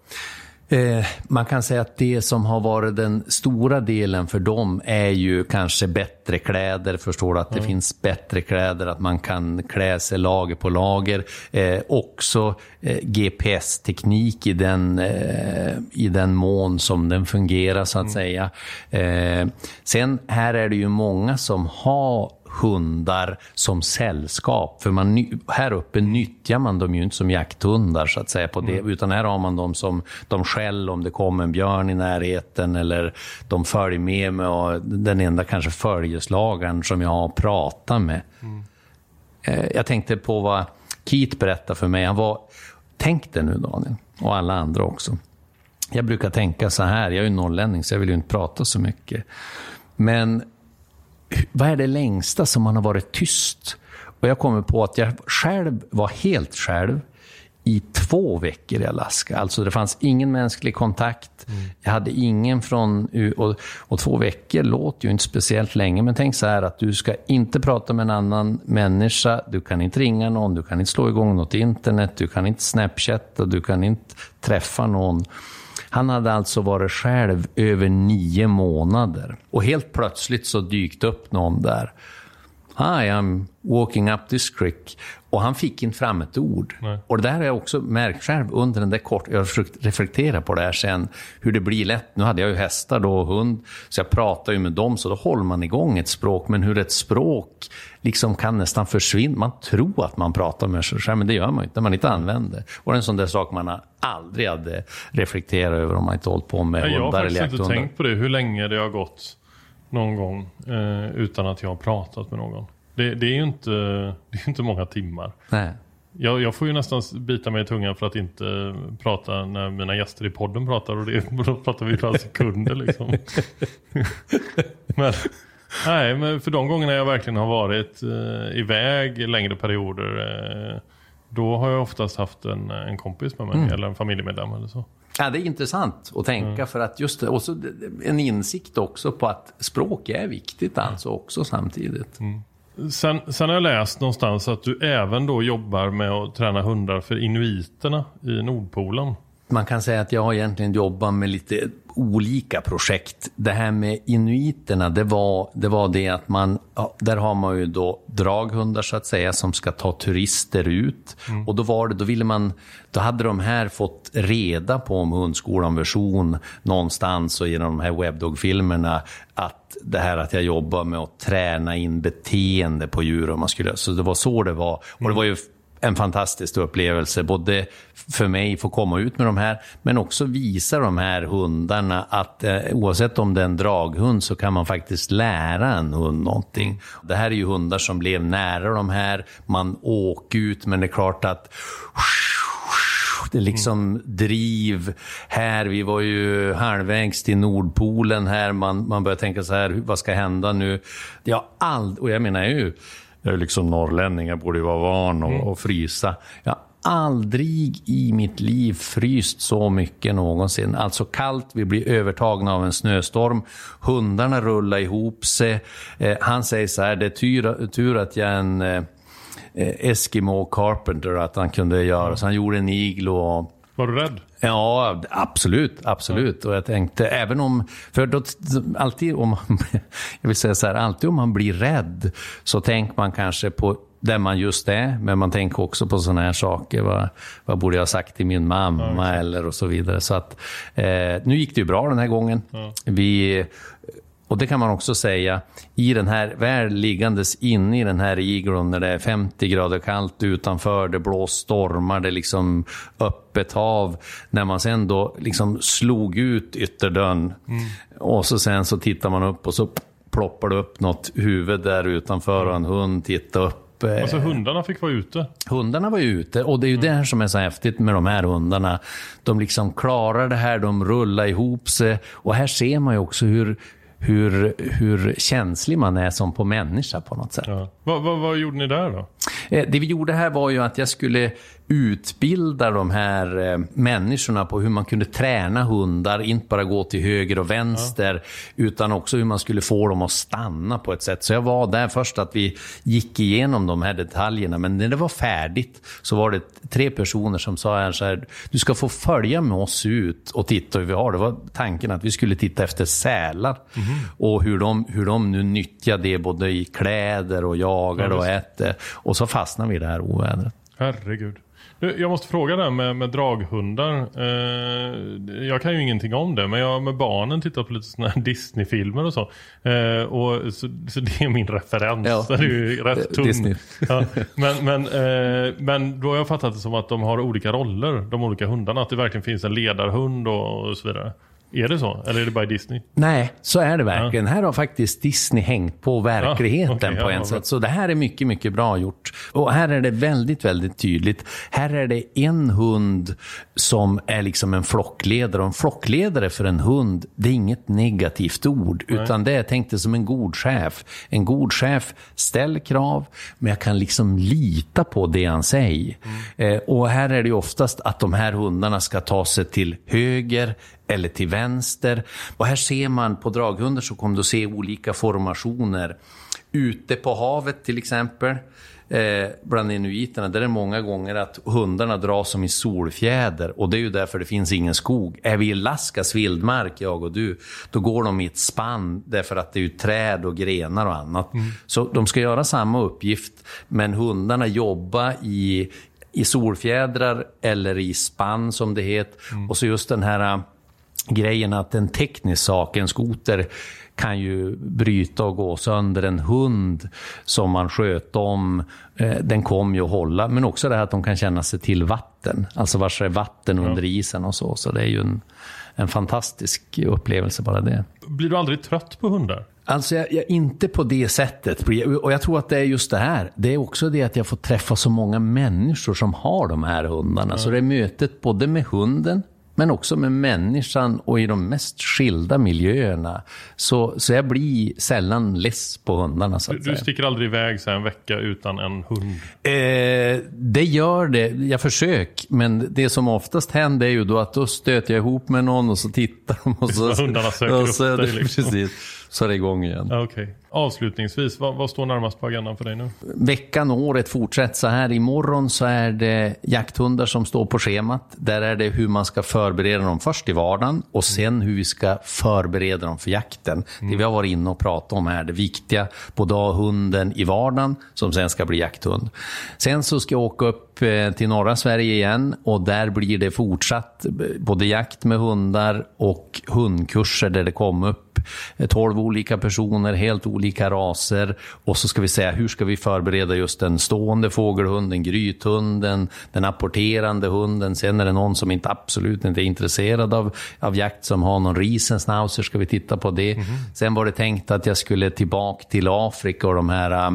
Eh, man kan säga att det som har varit den stora delen för dem är ju kanske bättre kläder. Förstår du att det finns bättre kläder, att man kan klä sig lager på lager. Eh, också eh, GPS-teknik i den, eh, i den mån som den fungerar så att säga. Eh, sen här är det ju många som har hundar som sällskap. För man, här uppe nyttjar man dem ju inte som jakthundar så att säga. På det, Utan här har man dem som de skäll om det kommer en björn i närheten eller de följer med mig och den enda kanske följeslagaren som jag har pratat med. Eh, Jag tänkte på vad Keith berättade för mig. Han var, tänk dig nu Daniel, och alla andra också. Jag brukar tänka så här, jag är ju norrlänning så jag vill ju inte prata så mycket. Men vad är det längsta som man har varit tyst? Och jag kommer på att jag själv var helt själv i två veckor i Alaska. Alltså det fanns ingen mänsklig kontakt. Jag hade ingen från... Och, och två veckor låter ju inte speciellt länge, men tänk så här att du ska inte prata med en annan människa, du kan inte ringa någon, du kan inte slå igång något internet, du kan inte snapchatta, du kan inte träffa någon. Han hade alltså varit själv över nio månader. Och helt plötsligt så dykt upp någon där. Hi, I'm walking up this creek. Och han fick inte fram ett ord. Nej. Och det där har jag också märkt själv under den där kort... Jag har försökt reflektera på det här sen, hur det blir lätt. Nu hade jag ju hästar då och hund, så jag pratar ju med dem, så då håller man igång ett språk. Men hur ett språk liksom kan nästan försvinna. Man tror att man pratar med sig själv, men det gör man ju inte när man inte använder. Och det är en sån där sak man aldrig hade reflekterat över om man inte hållit på med Nej, jag har hundar eller faktiskt inte tänkt på det, hur länge det har gått någon gång eh, utan att jag har pratat med någon. Det, det är ju inte, det är inte många timmar. Nej. Jag, jag får ju nästan bita mig i tungan för att inte prata när mina gäster i podden pratar och det, [LAUGHS] då pratar vi några sekunder liksom. [LAUGHS] men, nej, men för de gångerna jag verkligen har varit eh, iväg längre perioder eh, då har jag oftast haft en, en kompis med mig eller en familjemedlem eller så. Ja, det är intressant att tänka för att just det, och så en insikt också på att språk är viktigt alltså också samtidigt. Sen, sen har jag läst någonstans att du även då jobbar med att träna hundar för inuiterna i Nordpolen. Man kan säga att jag har egentligen jobbat med lite olika projekt. Det här med inuiterna, det var det, var det att man, ja, där har man ju då draghundar så att säga som ska ta turister ut. Och då var det, då ville man, då hade de här fått reda på om hundskolan version någonstans och genom de här webdog-filmerna att det här att jag jobbar med att träna in beteende på djur om man skulle, så det var så det var. Och det var ju en fantastisk upplevelse, både för mig att få komma ut med de här, men också visa de här hundarna att eh, oavsett om det är en draghund så kan man faktiskt lära en hund någonting. Det här är ju hundar som blev nära de här, man åker ut, men det är klart att det är liksom driv här. Vi var ju halvvägs till Nordpolen här. Man, man börjar tänka så här, vad ska hända nu? Jag har och jag menar ju, jag är liksom norrlänning, jag borde ju vara van att att frysa. Jag har aldrig i mitt liv fryst så mycket någonsin. Alltså kallt, vi blir övertagna av en snöstorm. Hundarna rullar ihop sig. Eh, han säger så här, det är tur, tur att jag är en eh, eh, Eskimo Carpenter, att han kunde göra. Så han gjorde en iglo och Var du rädd? Ja, absolut. Absolut. Och jag tänkte, även om... För då, alltid om man... [LAUGHS] Jag vill säga så här, alltid om man blir rädd så tänker man kanske på där man just är, men man tänker också på sådana här saker. Vad, vad borde jag ha sagt till min mamma eller och så vidare. Så att, eh, nu gick det ju bra den här gången. Vi... Och det kan man också säga, i den här, väl liggandes inne i den här iglon när det är 50 grader kallt utanför, det blåser stormar, det är liksom öppet hav. När man sen då liksom slog ut ytterdörren och så sen så tittar man upp och så ploppar det upp något huvud där utanför och en hund tittar upp. Alltså hundarna fick vara ute. Hundarna var ute och det är ju det här som är så häftigt med de här hundarna. De liksom klarar det här, de rullar ihop sig och här ser man ju också hur, hur, hur känslig man är som på människa på något sätt. Ja. Vad, vad, vad gjorde ni där då? Eh, Det vi gjorde här var ju att jag skulle utbilda de här eh, människorna på hur man kunde träna hundar, inte bara gå till höger och vänster, utan också hur man skulle få dem att stanna på ett sätt. Så jag var där först att vi gick igenom de här detaljerna, men när det var färdigt så var det tre personer som sa här så här, du ska få följa med oss ut och titta hur vi har det. var tanken att vi skulle titta efter sälar och hur de, hur de nu nyttjar det både i kläder och jagar Ja, och äter. Och så fastnar vi i det här ovädret. Herregud. Jag måste fråga det här med, med draghundar. Eh, jag kan ju ingenting om det, men jag har med barnen tittat på lite här [LAUGHS] Disney-filmer och så. Eh, och så, så det är min referens. Ja. Det är ju rätt tunn. Ja, men, men, eh, men då har jag fattat det som att de har olika roller, de olika hundarna. Att det verkligen finns en ledarhund och, och så vidare. Är det så? Eller är det bara Disney? Nej, så är det verkligen. Här har faktiskt Disney hängt på verkligheten Ja, okej, på ja, en vad sätt. Så det här är mycket, mycket bra gjort. Och här är det väldigt, väldigt tydligt. Här är det en hund som är liksom en flockledare. Och en flockledare för en hund, det är inget negativt ord. Utan det är tänkt som en god chef. En god chef ställer krav, men jag kan liksom lita på det han säger. Eh, och här är det oftast att de här hundarna ska ta sig till höger eller till vänster. Och här ser man på draghundar så kommer du se olika formationer. Ute på havet till exempel, eh, bland inuiterna, där är det många gånger att hundarna dras som i solfjäder. Och det är ju därför det finns ingen skog. Är vi i Laskas vildmark, jag och du, då går de i ett spann därför att det är träd och grenar och annat. Så de ska göra samma uppgift, men hundarna jobbar i, i solfjädrar eller i spann som det heter. Och så just den här grejen att en teknisk sak, en skoter, kan ju bryta och gå sönder. En hund som man sköt om, eh, den kommer ju att hålla. Men också det här att de kan känna sig till vatten. Alltså vars är vatten under isen och så. Så det är ju en, en fantastisk upplevelse bara det. Blir du aldrig trött på hundar? Alltså, jag, jag, inte på det sättet. Och jag tror att det är just det här. Det är också det att jag får träffa så många människor som har de här hundarna. Så det är mötet både med hunden, men också med människan och i de mest skilda miljöerna. Så, så jag blir sällan less på hundarna. Så Du, att du säga. sticker aldrig iväg så en vecka utan en hund? Eh, det gör det. Jag försöker. Men det som oftast händer är ju då att då stöter jag ihop med någon och så tittar de. Och så, [LAUGHS] hundarna söker och upp så, dig liksom. [LAUGHS] Precis. Så är det igång igen. Okej. Avslutningsvis, vad, vad står närmast på agendan för dig nu? Veckan och året fortsätter så här. Imorgon så är det jakthundar som står på schemat. Där är det hur man ska förbereda dem först i vardagen och sen hur vi ska förbereda dem för jakten. Det vi har varit inne och pratat om här, det viktiga. Både ha hunden i vardagen som sen ska bli jakthund. Sen så ska jag åka upp eh, till norra Sverige igen och där blir det fortsatt eh, både jakt med hundar och hundkurser där det kommer upp 12 olika personer, helt olika raser. Och så ska vi säga, hur ska vi förbereda just den stående fågelhunden, grythunden, den apporterande hunden. Sen är det någon som inte absolut inte är intresserad av, av jakt, som har någon riesenschnauzer, ska vi titta på det. Sen var det tänkt att jag skulle tillbaka till Afrika och de här äh,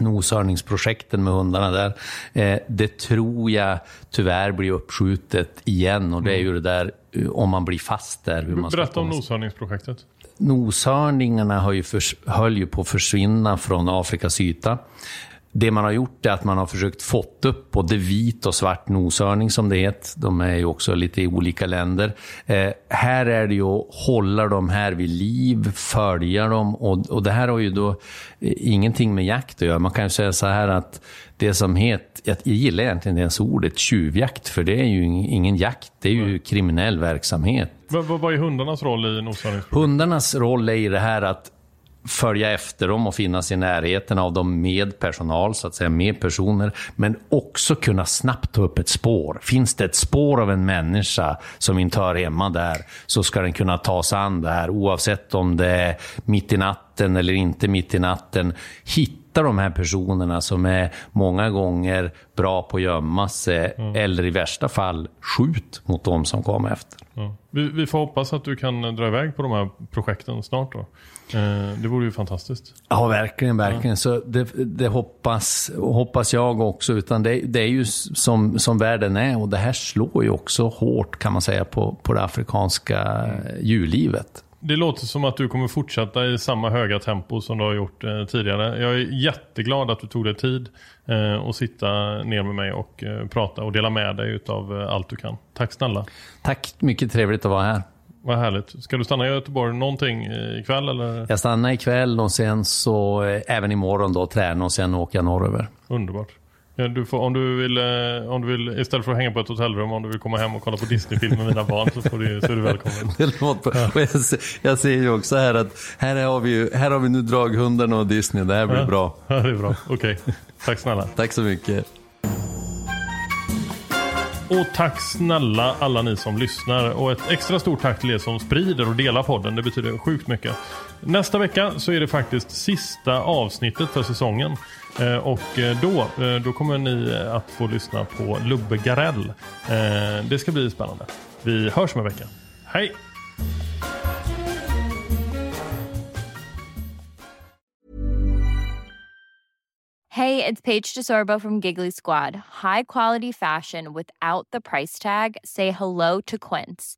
noshörningsprojekten med hundarna där. Eh, det tror jag tyvärr blir uppskjutet igen och det är ju det där eh, om man blir fast där. Hur man Berätta om noshörningsprojektet. Noshörningarna har ju förs- höll ju på att försvinna från Afrikas yta. Det man har gjort är att man har försökt fått upp både vit och svart noshörning som det heter. De är ju också lite i olika länder. Eh, här är det ju att hålla dem här vid liv, följa dem och, och det här har ju då eh, ingenting med jakt att göra. Man kan ju säga så här att det som heter, jag gillar egentligen inte ens ordet tjuvjakt för det är ju ing- ingen jakt, det är ju kriminell verksamhet. Vad, vad, är hundarnas roll i noshörningsprojektet? Hundarnas roll är i det här att följa efter dem och finnas i närheten av dem med personal, så att säga med personer, men också kunna snabbt ta upp ett spår. Finns det ett spår av en människa som inte hör hemma där, så ska den kunna ta sig an det här, oavsett om det är mitt i natten eller inte mitt i natten. Hitta de här personerna som är många gånger bra på att gömma sig, eller i värsta fall skjut mot dem som kommer efter. Ja. Vi, vi får hoppas att du kan dra iväg på de här projekten snart då. Eh, det vore ju fantastiskt. Ja, verkligen, verkligen. Så det, det hoppas, hoppas jag också. Utan det, det är ju som, som världen är och det här slår ju också hårt kan man säga på, på det afrikanska djurlivet. Det låter som att du kommer fortsätta i samma höga tempo som du har gjort eh, tidigare. Jag är jätteglad att du tog dig tid eh, att sitta ner med mig och eh, prata och dela med dig av eh, allt du kan. Tack snälla. Tack, mycket trevligt att vara här. Vad härligt. Ska du stanna i Göteborg någonting eh, ikväll eller? Jag stannar ikväll och sen så eh, även imorgon då tränar och sen jag norröver. Underbart. Ja, Du får, om, du vill, eh, om du vill, istället för att hänga på ett hotellrum, om du vill komma hem och kolla på Disney-film med mina barn så, får du, så är du välkommen. [LAUGHS] Och jag, ser, jag ser ju också här att här har vi, ju, här har vi nu draghundarna och Disney. Det här blir bra. Ja, det är bra. Okej. Tack snälla. Tack så mycket. Och tack snälla alla ni som lyssnar. Och ett extra stort tack till er som sprider och delar podden. Det betyder sjukt mycket. Nästa vecka så är det faktiskt sista avsnittet för säsongen. Eh, och eh, då, eh, då kommer ni att få lyssna på Lubbe Garell. Det ska bli spännande. Vi hörs om en vecka. Hej! Hej, det är Paige DeSorbo från Giggly Squad. High quality fashion without the price tag. Say hello to Quince.